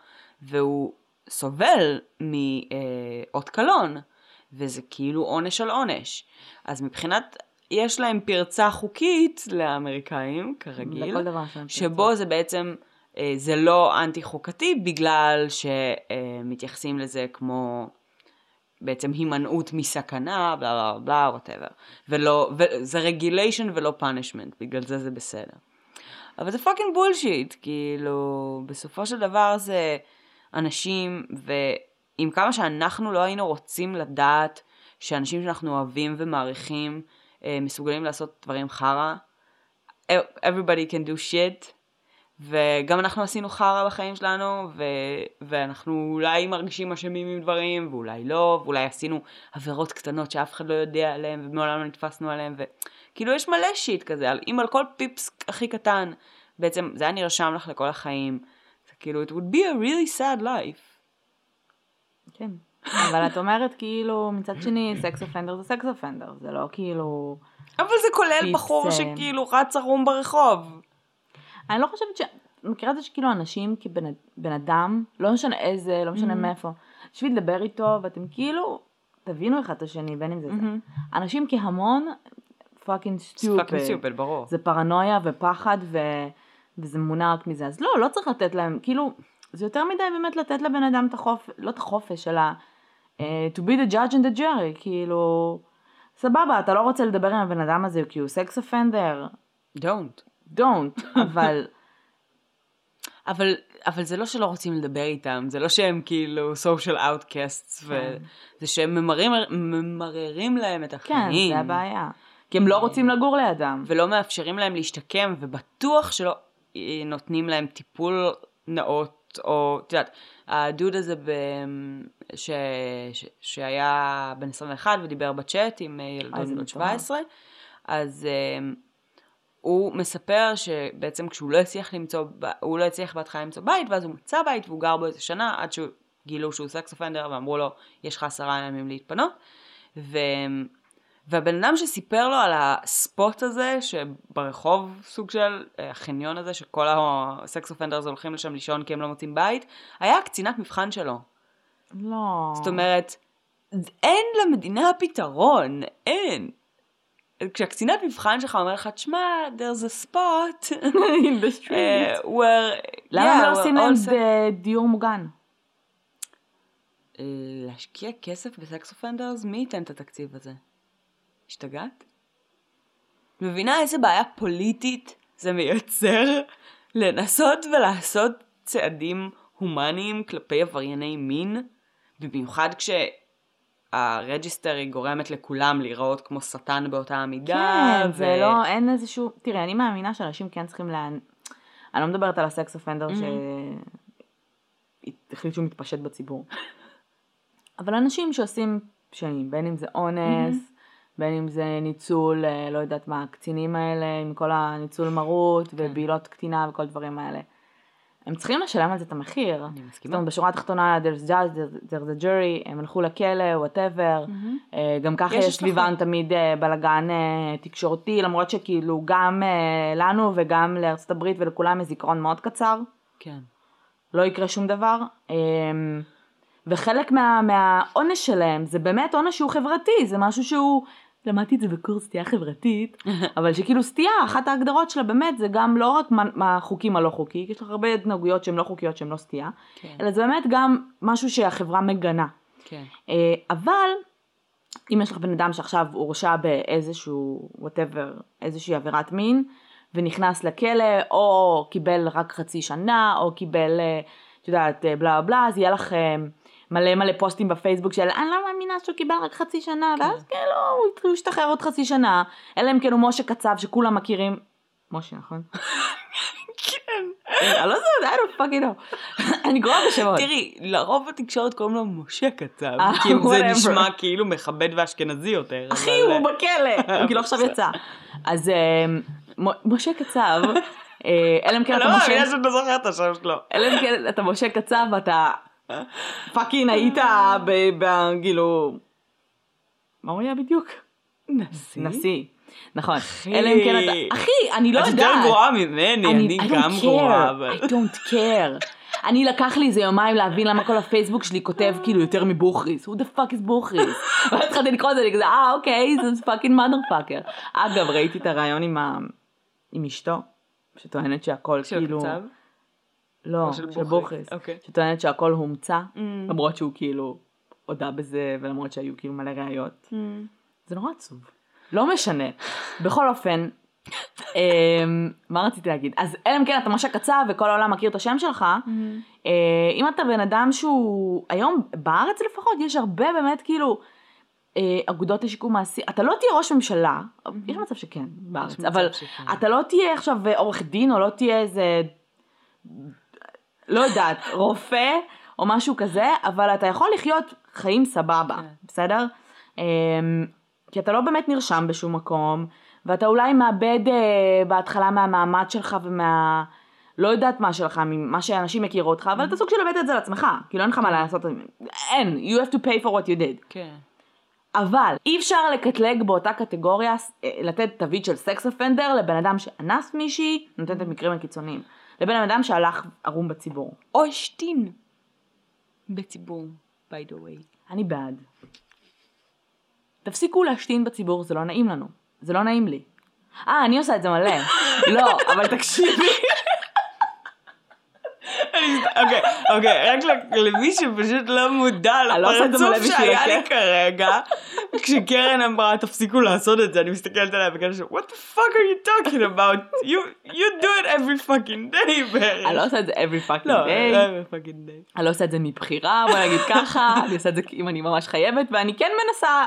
והוא סובל מאות קלון, וזה כאילו עונש על עונש. אז מבחינת, יש להם פרצה חוקית לאמריקאים, כרגיל, שבו זה בעצם, אה, זה לא אנטי חוקתי בגלל שמתייחסים לזה כמו בעצם הימנעות מסכנה, בלה בלה בלה, whatever. ולא, וזה regulation ולא punishment, בגלל זה זה בסדר. אבל זה fucking bullshit, כאילו, בסופו של דבר זה אנשים, ועם כמה שאנחנו לא היינו רוצים לדעת שאנשים שאנחנו אוהבים ומעריכים מסוגלים לעשות דברים חרא, everybody can do shit, וגם אנחנו עשינו חרא בחיים שלנו, ו- ואנחנו אולי מרגישים אשמים עם דברים, ואולי לא, ואולי עשינו עבירות קטנות שאף אחד לא יודע עליהן, ומעולם לא נתפסנו עליהן, וכאילו יש מלא שיט כזה, אם על כל פיפס הכי קטן, בעצם זה היה נרשם לך לכל החיים, זה כאילו, it would be a really sad life. כן. אבל את אומרת כאילו, מצד שני, סקס אופנדר זה סקס אופנדר, זה לא כאילו... אבל זה כולל בחור אה, שכאילו רץ ערום ברחוב. אני לא חושבת ש... מכירה את זה שכאילו אנשים כבן בן אדם, לא משנה איזה, לא משנה מאיפה, בשביל לדבר איתו, ואתם כאילו, תבינו אחד את השני, בין אם זה זה. אנשים כהמון, fucking stupid, ברור. זה פרנויה ופחד, ו... וזה מונע רק מזה. אז לא, לא צריך לתת להם, כאילו, זה יותר מדי באמת לתת לבן אדם את החופש, לא את החופש, אלא to be the judge and the jury, כאילו, סבבה, אתה לא רוצה לדבר עם הבן אדם הזה כי הוא sex offender, Don't. don't, אבל... אבל, אבל זה לא שלא רוצים לדבר איתם, זה לא שהם כאילו social outcasts, וזה שהם ממררים, ממררים להם את כן, החיים. זה הבעיה. כי הם לא רוצים לגור לידם. ולא מאפשרים להם להשתקם, ובטוח שלא אה, נותנים להם טיפול נאות, או, את יודעת, הדוד הזה ב... ש... ש... שהיה בן 21 ודיבר בצ'אט עם אה, ילדות מטורף. 17, אז um, הוא מספר שבעצם כשהוא לא הצליח למצוא, הוא לא הצליח בהתחלה למצוא בית, ואז הוא מצא בית והוא גר בו איזה שנה, עד שגילו שהוא סקס אופנדר, ואמרו לו, יש לך עשרה ימים להתפנות. ו... והבן אדם שסיפר לו על הספוט הזה, שברחוב סוג של אה, החניון הזה, שכל הסקס אופנדרס הולכים לשם לישון כי הם לא מוצאים בית, היה הקצינת מבחן שלו. לא. זאת אומרת, אין למדינה פתרון, אין. כשהקצינת מבחן שלך אומר לך, תשמע, there's a spot in the street. uh, where... למה yeah, לא עושים להם all set- ד- דיור מוגן? אה, להשקיע כסף בסקס אופנדרס? מי ייתן את התקציב הזה? השתגעת? מבינה איזה בעיה פוליטית זה מייצר לנסות ולעשות צעדים הומניים כלפי עברייני מין? במיוחד כשהרג'יסטר היא גורמת לכולם להיראות כמו שטן באותה המידה. כן, זה לא, אין איזשהו, תראי, אני מאמינה שאנשים כן צריכים לה... אני לא מדברת על הסקס אופנדר שהחליט שהוא מתפשט בציבור. אבל אנשים שעושים פשעים, בין אם זה אונס, בין אם זה ניצול, אה, לא יודעת מה, הקצינים האלה, עם כל הניצול מרות ובעילות קטינה וכל הדברים האלה. הם צריכים לשלם על זה את המחיר. אני מסכימה. זאת אומרת, בשורה התחתונה, there's judge, there's- a jury, הם הלכו לכלא, whatever. גם ככה יש סביבם. תמיד אה, בלאגן אה, תקשורתי, למרות שכאילו גם אה, לנו וגם לארצות הברית ולכולם יש זיכרון מאוד קצר. כן. לא יקרה שום דבר. וחלק מה, מהעונש שלהם זה באמת עונש שהוא חברתי, זה משהו שהוא, למדתי את זה בקורס סטייה חברתית, אבל שכאילו סטייה, אחת ההגדרות שלה באמת זה גם לא רק מה, מה החוקים הלא חוקי, כי יש לך הרבה התנהגויות שהן לא חוקיות שהן לא סטייה, כן. אלא זה באמת גם משהו שהחברה מגנה. כן. אה, אבל אם יש לך בן אדם שעכשיו הורשע באיזשהו, whatever, איזושהי עבירת מין, ונכנס לכלא, או קיבל רק חצי שנה, או קיבל, אה, את יודעת, אה, בלה בלה, אז יהיה לך אה, מלא מלא פוסטים בפייסבוק של אני לא מאמינה שהוא קיבל רק חצי שנה, כן. ואז כאילו הוא ישתחרר עוד חצי שנה, אלא אם כן הוא משה קצב שכולם מכירים. משה, נכון? כן. אני לא יודעת, I don't fucking know. אני גרועה בשמות. תראי, לרוב בתקשורת קוראים לו משה קצב, אה, כי זה. נשמע כאילו מכבד ואשכנזי יותר. אחי, הוא בכלא, הוא כאילו עכשיו יצא. אז אה, מ- משה קצב, אה, אלא אם כן אני אתה לא משה, מאמינה שאתה זוכר את השם שלו. אלא אם כן אתה משה קצב ואתה פאקינג היית. ב- כאילו... מה הוא היה בדיוק? נשיא? נשיא. נכון. אחי. אלא אם כן אתה... אחי, אני לא את יודעת. יותר גרועה ממני, אני גם גרועה. I don't care. אני לקח לי איזה יומיים להבין למה כל הפייסבוק שלי כותב כאילו יותר מבוכריס. who the fuck is בוכריס? ואז התחלתי לקרוא את זה, אני כזה, אה אוקיי, זה fucking mother fucker. אגב, ראיתי את הריאיון עם אשתו, שטוענת שהכל של כאילו... לא, של בוכריס. אוקיי. שטוענת שהכל הומצא, Mm. למרות שהוא כאילו הודה בזה, ולמרות שהיו כאילו מלא ראיות. זה נורא עצוב. לא משנה. בכל אופן, אמ, מה רציתי להגיד? אז אלא אם כן אתה משה קצב וכל העולם מכיר את השם שלך, אה, אם אתה בן אדם שהוא, היום בארץ לפחות יש הרבה באמת כאילו אה, אגודות לשיקום מעשי, אתה לא תהיה ראש ממשלה, יש מצב שכן בארץ, אבל שכן. אתה לא תהיה עכשיו עורך דין או לא תהיה איזה, לא יודעת, רופא או משהו כזה, אבל אתה יכול לחיות חיים סבבה, כן. בסדר? אמ, כי אתה לא באמת נרשם בשום מקום, ואתה אולי מאבד אה, בהתחלה מהמעמד שלך ומה... לא יודעת מה שלך, ממה שאנשים יכירו אותך, אבל אתה סוג של לאבד את זה לעצמך, כאילו אין לך מה לעשות, אין, you have to pay for what you did. כן. אבל אי אפשר לקטלג באותה קטגוריה, אה, לתת תווית של סקס אופנדר לבן אדם שאנס מישהי, נותנת את מקרים הקיצוניים, לבן אדם שהלך ערום בציבור. או השתין. בציבור, by the way. אני בעד. תפסיקו להשתין בציבור, זה לא נעים לנו. זה לא נעים לי. אה, אני עושה את זה מלא. לא, אבל תקשיבי. אוקיי, אוקיי, רק למי שפשוט לא מודע לא לפרצוף שהיה לי כן? כרגע, כשקרן אמרה תפסיקו לעשות את זה, אני מסתכלת עליה וכאלה ש- what the fuck are you talking about? You you do it every fucking day בערך. אני לא עושה את זה every fucking לא, day. every fucking day. אני לא עושה את זה מבחירה, בוא נגיד ככה, אני עושה את זה אם אני ממש חייבת, ואני כן מנסה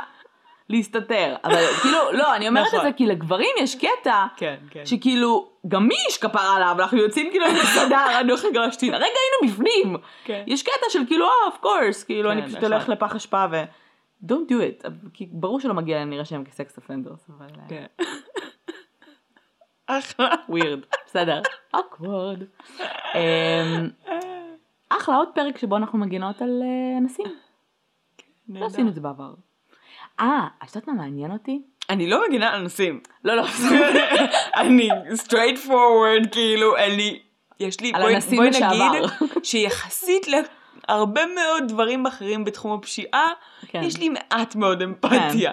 להסתתר. אבל כאילו, לא, אני אומרת את נכון. זה כי לגברים יש קטע, כן, כן. שכאילו, גם מי יש כפרה עליו, אנחנו יוצאים כאילו למסעדה, אני הולכת להשתין, הרגע היינו בפנים. כן. יש קטע של כאילו, אה, of course, כאילו, כן, אני פשוט נכון. הולך לפח אשפה ו... don't do it, כי ברור שלא מגיע להם להירשם כסקס אופנדרס, אבל... אה, כן. אחלה. ווירד, בסדר, awkward. אמ, אחלה, עוד פרק שבו אנחנו מגינות על אה, אנסים. לא עשינו את זה בעבר. אה, את יודעת מה מעניין אותי? אני לא מגינה על נושאים. לא, לא, אני straight forward, כאילו, לי, יש לי, בואי בואי. נגיד שיחסית להרבה מאוד דברים אחרים בתחום הפשיעה, כן. יש לי מעט מאוד אמפתיה.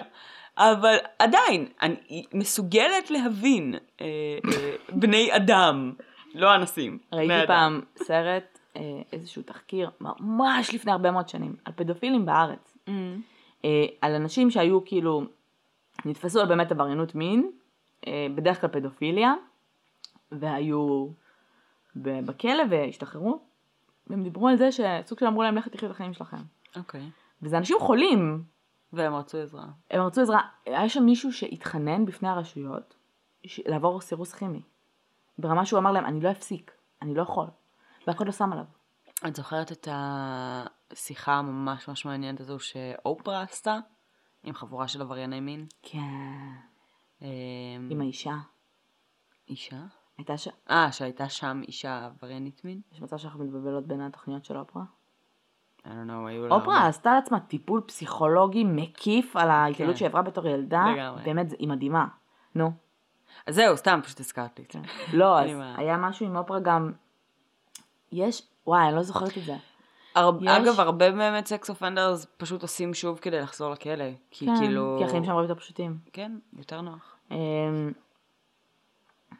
אבל עדיין, אני מסוגלת להבין אה, אה, בני אדם, לא אנסים. בני ראיתי אדם. פעם סרט, אה, איזשהו תחקיר, ממש לפני הרבה מאוד שנים, על פדופילים בארץ. Mm. אה, על אנשים שהיו כאילו, נתפסו על באמת עבריינות מין, אה, בדרך כלל פדופיליה, והיו בכלא והשתחררו, והם דיברו על זה שסוג של אמרו להם לכת תחיו את החיים שלכם. אוקיי. וזה אנשים חולים, והם רצו עזרה. הם רצו עזרה, היה שם מישהו שהתחנן בפני הרשויות לעבור סירוס כימי. ברמה שהוא אמר להם, אני לא אפסיק, אני לא יכול. אחד לא שם עליו. את זוכרת את השיחה הממש ממש מעניינת הזו שאופרה עשתה? עם חבורה של עברייני מין? כן. אמ, עם האישה. אישה? הייתה ש... אה, שהייתה שם אישה עבריינית מין? יש מצב שאנחנו מתבלבלות בין התוכניות של אופרה? I don't know, היו לה... אופרה עשתה לעצמה טיפול פסיכולוגי מקיף על ההתעללות כן. שהיא עברה בתור ילדה. לגמרי. באמת, זה- היא מדהימה. נו. אז זהו, סתם, פשוט הזכרתי את זה. לא, אז לי. היה משהו עם אופרה גם... יש... וואי, אני לא זוכרת את זה. הר- יש- אגב, הרבה באמת סקס אופנדרס פשוט עושים שוב כדי לחזור לכלא. כי כן, כאילו... כי החיים שם הרבה יותר פשוטים. כן, יותר נוח. אמ,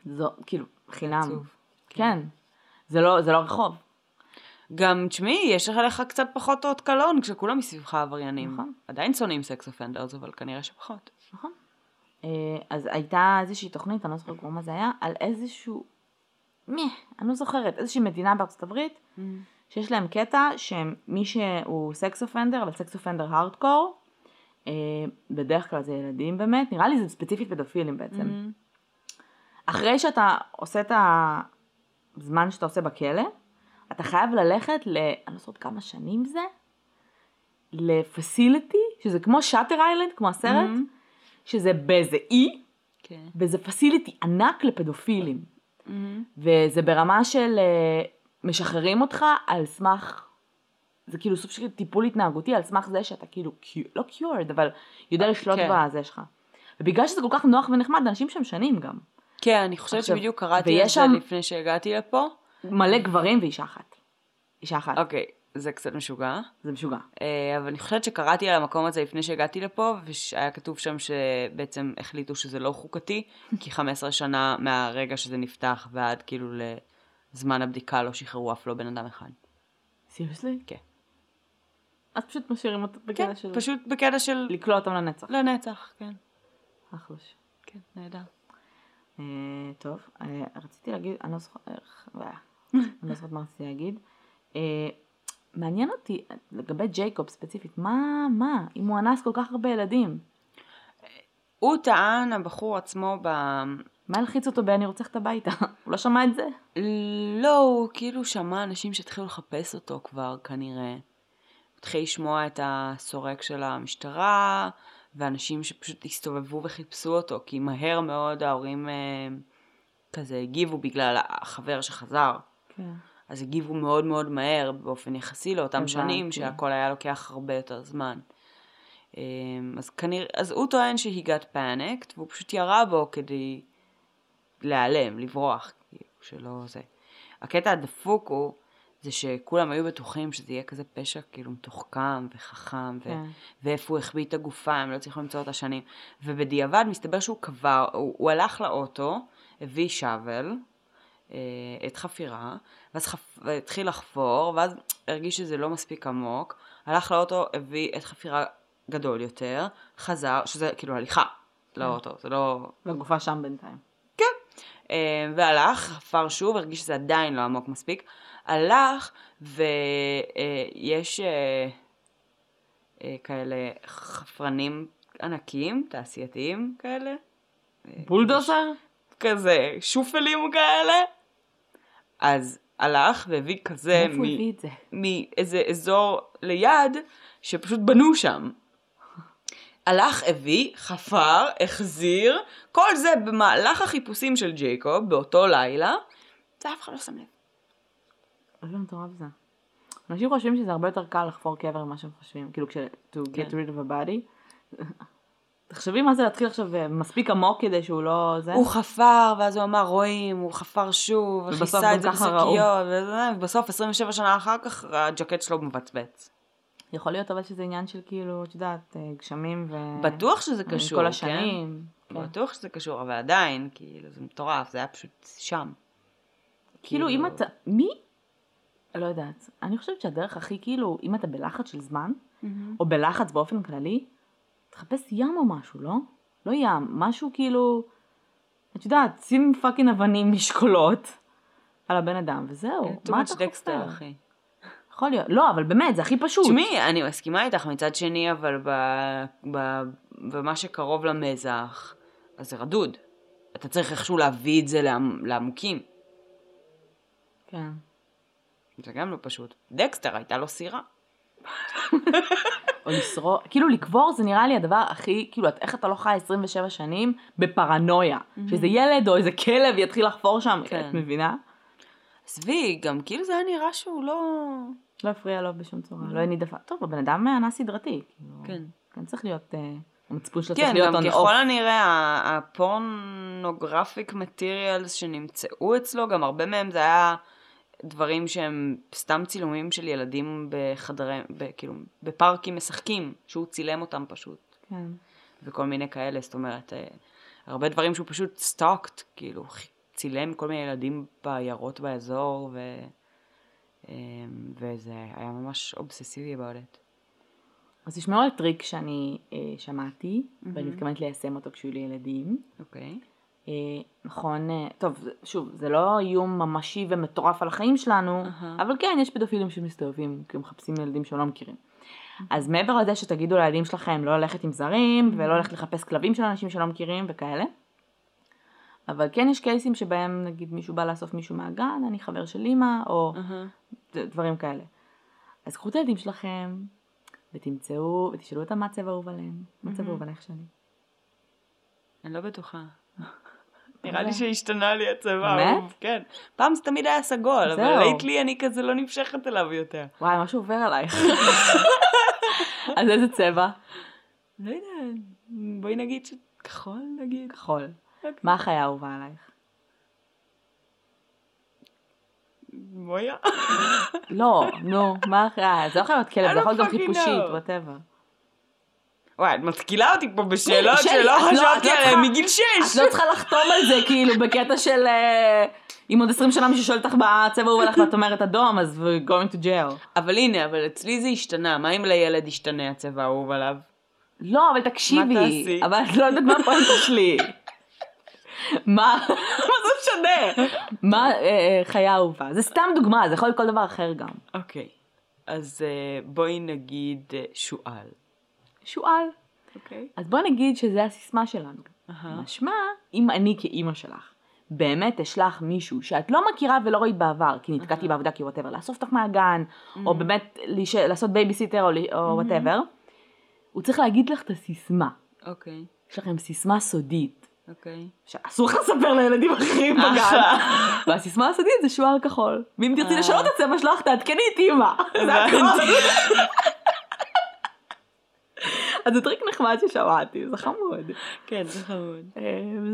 זו, כאילו, חינם. עצוב. כן. זה לא, זה לא רחוב. גם, תשמעי, יש לך קצת פחות אות קלון כשכולם מסביבך עבריינים. נכון. עדיין שונאים sex offenders, אבל כנראה שפחות. נכון. אה, אז הייתה איזושהי תוכנית, אני לא זוכרת כבר מה זה היה, על איזשהו... מי, אני לא זוכרת, איזושהי מדינה בארצות הברית, שיש להם קטע שמי שהוא sex offender, אבל sex offender hardcore, בדרך כלל זה ילדים באמת, נראה לי זה ספציפית פדופילים בעצם. Mm-hmm. אחרי שאתה עושה את הזמן שאתה עושה בכלא, אתה חייב ללכת ל... אני לא זוכרת כמה שנים זה, לפסיליטי, שזה כמו שאטר איילנד, כמו הסרט, Mm-hmm. שזה באיזה אי, כן. וזה פסיליטי ענק לפדופילים. Mm-hmm. וזה ברמה של אה, משחררים אותך על סמך, זה כאילו סוג של טיפול התנהגותי על סמך זה שאתה כאילו, לא קיורד, אבל יודע לשלוט כן. בזה שלך. ובגלל שזה כל כך נוח ונחמד, אנשים שם שנים גם. כן, אני חושבת עכשיו, שבדיוק קראתי את זה שם- לפני שהגעתי לפה. מלא גברים ואישה אחת. אישה אחת, אוקיי, זה קצת משוגע. זה משוגע. אה, אבל אני חושבת שקראתי על המקום הזה לפני שהגעתי לפה, והיה כתוב שם שבעצם החליטו שזה לא חוקתי, כי 15 שנה מהרגע שזה נפתח ועד כאילו לזמן הבדיקה לא שחררו אף לא בן אדם אחד. סיריוסלי? כן. אז פשוט משאירים אותו כן, בקטע של... פשוט בקטע של לקלוע אותם לנצח. לנצח, כן. אחלוש. כן, נהדר. אה, טוב, אה, רציתי להגיד, אני לא זוכרת, איך- אה, אני לא זוכרת מה רציתי להגיד. אה, מעניין אותי, לגבי ג'ייקוב ספציפית, מה, מה, אם הוא אנס כל כך הרבה ילדים, הוא טען, הבחור עצמו, ב... מה הלחיץ אותו ב"אני רוצה ללכת הביתה"? הוא לא שמע את זה? לא, הוא כאילו שמע אנשים שהתחילו לחפש אותו כבר, כנראה. התחיל לשמוע את הסורק של המשטרה, ואנשים שפשוט הסתובבו וחיפשו אותו, כי מהר מאוד ההורים אה, כזה הגיבו בגלל החבר שחזר. כן. אז הגיבו מאוד מאוד מהר באופן יחסי לאותם הבנתי. שנים, שהכל היה לוקח הרבה יותר זמן. אמ, אז כנראה, אז הוא טוען שהיא got panicked, והוא פשוט ירה בו כדי להיעלם, לברוח, כאילו, שלא זה. הקטע הדפוק הוא, זה שכולם היו בטוחים שזה יהיה כזה פשע כאילו מתוחכם וחכם, ו- כן. ואיפה הוא החביא את הגופה, הם לא הצליחו למצוא אותה שנים. ובדיעבד מסתבר שהוא קבר, הוא, הוא הלך לאוטו, הביא שאבל, אה, את חפירה, ואז חפ... התחיל לחפור, ואז הרגיש שזה לא מספיק עמוק, הלך לאוטו, הביא את חפירה גדול יותר, חזר, שזה כאילו הליכה לאוטו, זה לא... והגופה שם בינתיים. אה, והלך, חפר שוב, הרגיש שזה עדיין לא עמוק מספיק, הלך ויש אה, אה, כאלה חפרנים ענקיים, תעשייתיים כאלה, בולדוזר? כזה שופלים כאלה, אז הלך והביא כזה? מאיזה אזור ליד שפשוט בנו שם. הלך, הביא, חפר, החזיר, כל זה במהלך החיפושים של ג'ייקוב באותו לילה, ואף אחד לא שם לב. איזה מטורף זה. אנשים חושבים שזה הרבה יותר קל לחפור קבר ממה שהם חושבים, כאילו כש... to get כן. rid of a body. תחשבי מה זה להתחיל עכשיו אה, מספיק עמוק כדי שהוא לא... זה? הוא חפר, ואז הוא אמר רואים, הוא חפר שוב, וכיסה את זה. בשקיות, ובסוף 27 שנה אחר כך הג'קט שלו מבצבץ. יכול להיות אבל שזה עניין של כאילו, את יודעת, אה, גשמים ו... בטוח שזה אה, קשור, כל כן? השנים. כן. בטוח שזה קשור, אבל עדיין, כאילו, זה מטורף, זה היה פשוט שם. כאילו אם אתה... מי? לא יודעת. אני חושבת שהדרך הכי כאילו, אם אתה בלחץ של זמן, או בלחץ באופן כללי, תחפש ים או משהו, לא? לא ים, משהו כאילו, את יודעת, שים fucking אבנים משקולות על הבן אדם, וזהו. too מה אתה חופר? יכול להיות. לא, אבל באמת, זה הכי פשוט. תשמעי, אני מסכימה איתך מצד שני, אבל ב, ב, במה שקרוב למזח, אז זה רדוד. אתה צריך איכשהו להביא את זה לעמ, לעמוקים. כן. זה גם לא פשוט. דקסטר, הייתה לו סירה. או לשרוד, כאילו לקבור זה נראה לי הדבר הכי, כאילו, את- איך אתה לא חי 27 שנים בפרנויה. שאיזה ילד או איזה כלב יתחיל לחפור שם, כן. את מבינה? עזבי, גם כאילו זה היה נראה שהוא לא... לא הפריע לו בשום צורה, לא הניד עפעף. טוב, הבן אדם אנס סדרתי. כאילו, כן. כן, צריך להיות, אה, המצפון שלו צריך כן, להיות גם on ככל off. הנראה ה- הפורנוגרפיק מטריאלס שנמצאו אצלו, גם הרבה מהם זה היה דברים שהם סתם צילומים של ילדים בחדרי, כאילו, בפארקים משחקים, שהוא צילם אותם פשוט, כן. וכל מיני כאלה, זאת אומרת, אה, הרבה דברים שהוא פשוט stalked, כאילו, צילם כל מיני ילדים בעיירות באזור, ו... אה, וזה היה ממש אובססיבי it. אז תשמעו על טריק שאני אה, שמעתי, ואני מתכוונת ליישם אותו כשיהיו לי ילדים. אוקיי. אה, נכון, אה, טוב, שוב, זה לא איום ממשי ומטורף על החיים שלנו, אהה. אבל כן, יש פדופילים שמסתובבים, כי הם מחפשים ילדים שהם לא מכירים. אז מעבר לזה שתגידו לילדים שלכם לא ללכת עם זרים, ולא ללכת לחפש כלבים של אנשים שלא מכירים וכאלה, אבל כן יש קייסים שבהם נגיד מישהו בא לאסוף מישהו מהגן, אני חבר של אימא, או. ד- דברים כאלה. אז קחו את הילדים שלכם, ותמצאו, ותשאלו אותם מה צבע אהוב עליהם, מה צבע אהוב עלייך שלי. אני לא בטוחה. נראה לי שהשתנה לי הצבע. באמת? כן. פעם זה תמיד היה סגול, אבל. לייטלי אני כזה לא נמשכת אליו יותר. וואי, משהו עובר עלייך. אז איזה צבע? לא יודעת, בואי נגיד שכחול נגיד. כחול. מה החיה האהובה עלייך? בואיה. לא, נו, מה החיה? זה לא יכול להיות כלב, זה יכול להיות גם חיפושית. וואטאבר. וואי, את מתקילה אותי פה בשאלות שלא את לא- את חשבתי לא עליהן מגיל את שש. לא צריכה לחתום על זה, כאילו, בקטע של... אה, אם עוד 20 שנה מישהו שואל אותך מה הצבע הוא עליך ואת אומרת אדום, אז we're going to jail. אבל הנה, אבל אצלי זה השתנה. מה אם לילד ישתנה הצבע האהוב עליו? לא, אבל תקשיבי. מה תעשי? אבל את לא יודעת מה הפואנטה שלי. מה? מה זה משנה? מה אה, אה, חיה אהובה? זה סתם דוגמה, זה יכול להיות כל דבר אחר גם. אוקיי. אז אה, בואי נגיד שועל. שועל. אוקיי. אז בואי נגיד שזה הסיסמה שלנו. משמע, אם אני כאימא שלך, באמת אשלח מישהו שאת לא מכירה ולא ראית בעבר, כי נתקעתי בעבודה כי whatever, לאסוף אותך מהגן, או באמת לעשות בייביסיטר או whatever, הוא צריך להגיד לך את הסיסמה. אוקיי. יש לכם סיסמה סודית, אוקיי. שאסור לך לספר לילדים אחרים בגן. אחלה. והסיסמה הסודית זה שועל כחול. ואם תרצי אה. לשנות את הצבע שלך, תעדכני את אימא. זה הכל. אז זה טריק נחמד ששמעתי, זה חמוד. כן, זה חמוד. אה,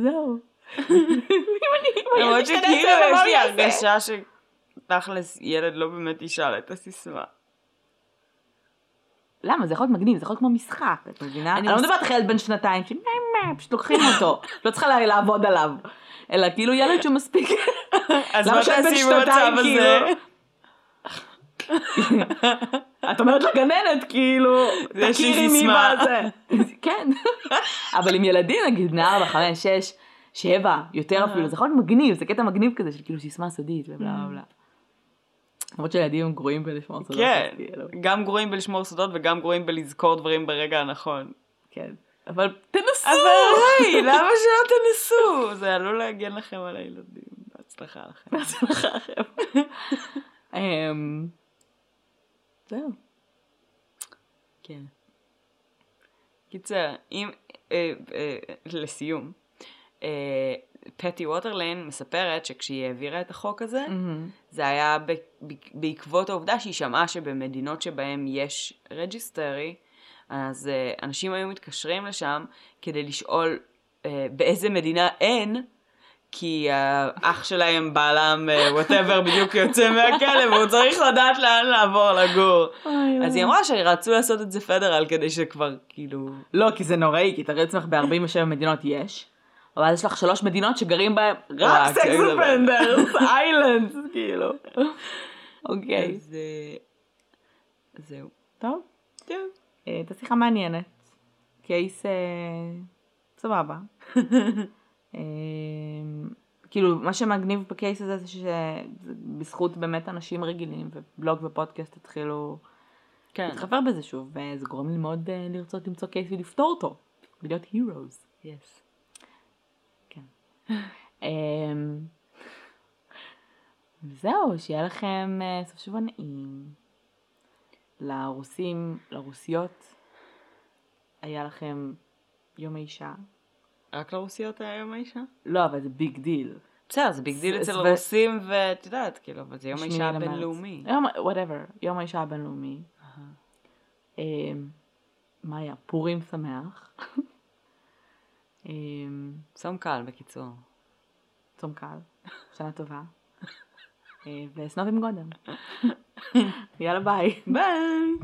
זהו. אם אני, למרות שכאילו מה יש לי? הרגשה שתכלס ילד לא באמת ישאל את הסיסמה. למה? זה יכול להיות מגניב, זה יכול להיות כמו משחק, את מבינה? אני לא מדברת על ילד בן שנתיים, ש... פשוט לוקחים אותו, לא צריכה לעבוד עליו. אלא כאילו ילד שהוא מספיק... אז מה תעשי במצב הזה? כאילו? את אומרת לגננת, כאילו, תכירי מי סיסמה. בזה. כן. אבל עם ילדים, נגיד, בני ארבע, חמש, שש, שבע, יותר אפילו, זה יכול להיות מגניב, זה קטע מגניב כזה של כאילו סיסמה סודית ובלה בלה בלה. למרות שילדים הם גרועים בלשמור סודות. כן, כאילו, גם גרועים בלשמור סודות וגם גרועים בלזכור דברים ברגע הנכון. כן. אבל תנסו! אבל היי, למה שלא תנסו? זה עלול להגן לכם על הילדים. בהצלחה לכם. בהצלחה לכם. אמ, זהו. כן. קיצר, אם, אה, אה, לסיום, אה, פטי ווטרלינג מספרת שכשהיא העבירה את החוק הזה, זה היה בעקבות העובדה שהיא שמעה שבמדינות שבהן יש registry, אז אה, אנשים היו מתקשרים לשם כדי לשאול אה, באיזה מדינה אין, כי האח שלהם, בעלם, whatever, בדיוק יוצא מהכלא והוא צריך לדעת לאן לעבור לגור. אז היא אמרה שרצו לעשות את זה federal כדי שכבר כאילו... לא, כי זה נוראי, כי תראי לעצמך ב-47 מדינות יש, אבל יש לך שלוש מדינות שגרים בהן רק sex offenders, islands, כאילו. אוקיי. אז אה, זהו. טוב, טוב. אה, הייתה שיחה מעניינת. קייס אה, סבבה. אה, כאילו, מה שמגניב בקייס הזה זה שבזכות באמת אנשים רגילים ובלוג ופודקאסט התחילו כן. להתחבר בזה שוב, וזה גורם לי מאוד אה, לרצות למצוא קייס ולפתור אותו, ולהיות heroes. Yes. אמ, זהו, שיהיה לכם אה, סוף שבוע נעים. לרוסים, לרוסיות, היה לכם יום האישה. רק לרוסיות היה יום האישה? לא, אבל זה big deal. בסדר, זה big deal אצל הרוסים, ואת יודעת, כאילו, אבל זה יום האישה. הבינלאומי. whatever, יום האישה הבינלאומי. אמ, מה היה? פורים שמח. אמ, צום קל, בקיצור. צום קל, שנה טובה. אה, וסנוב עם גודם. יאללה ביי. ביי!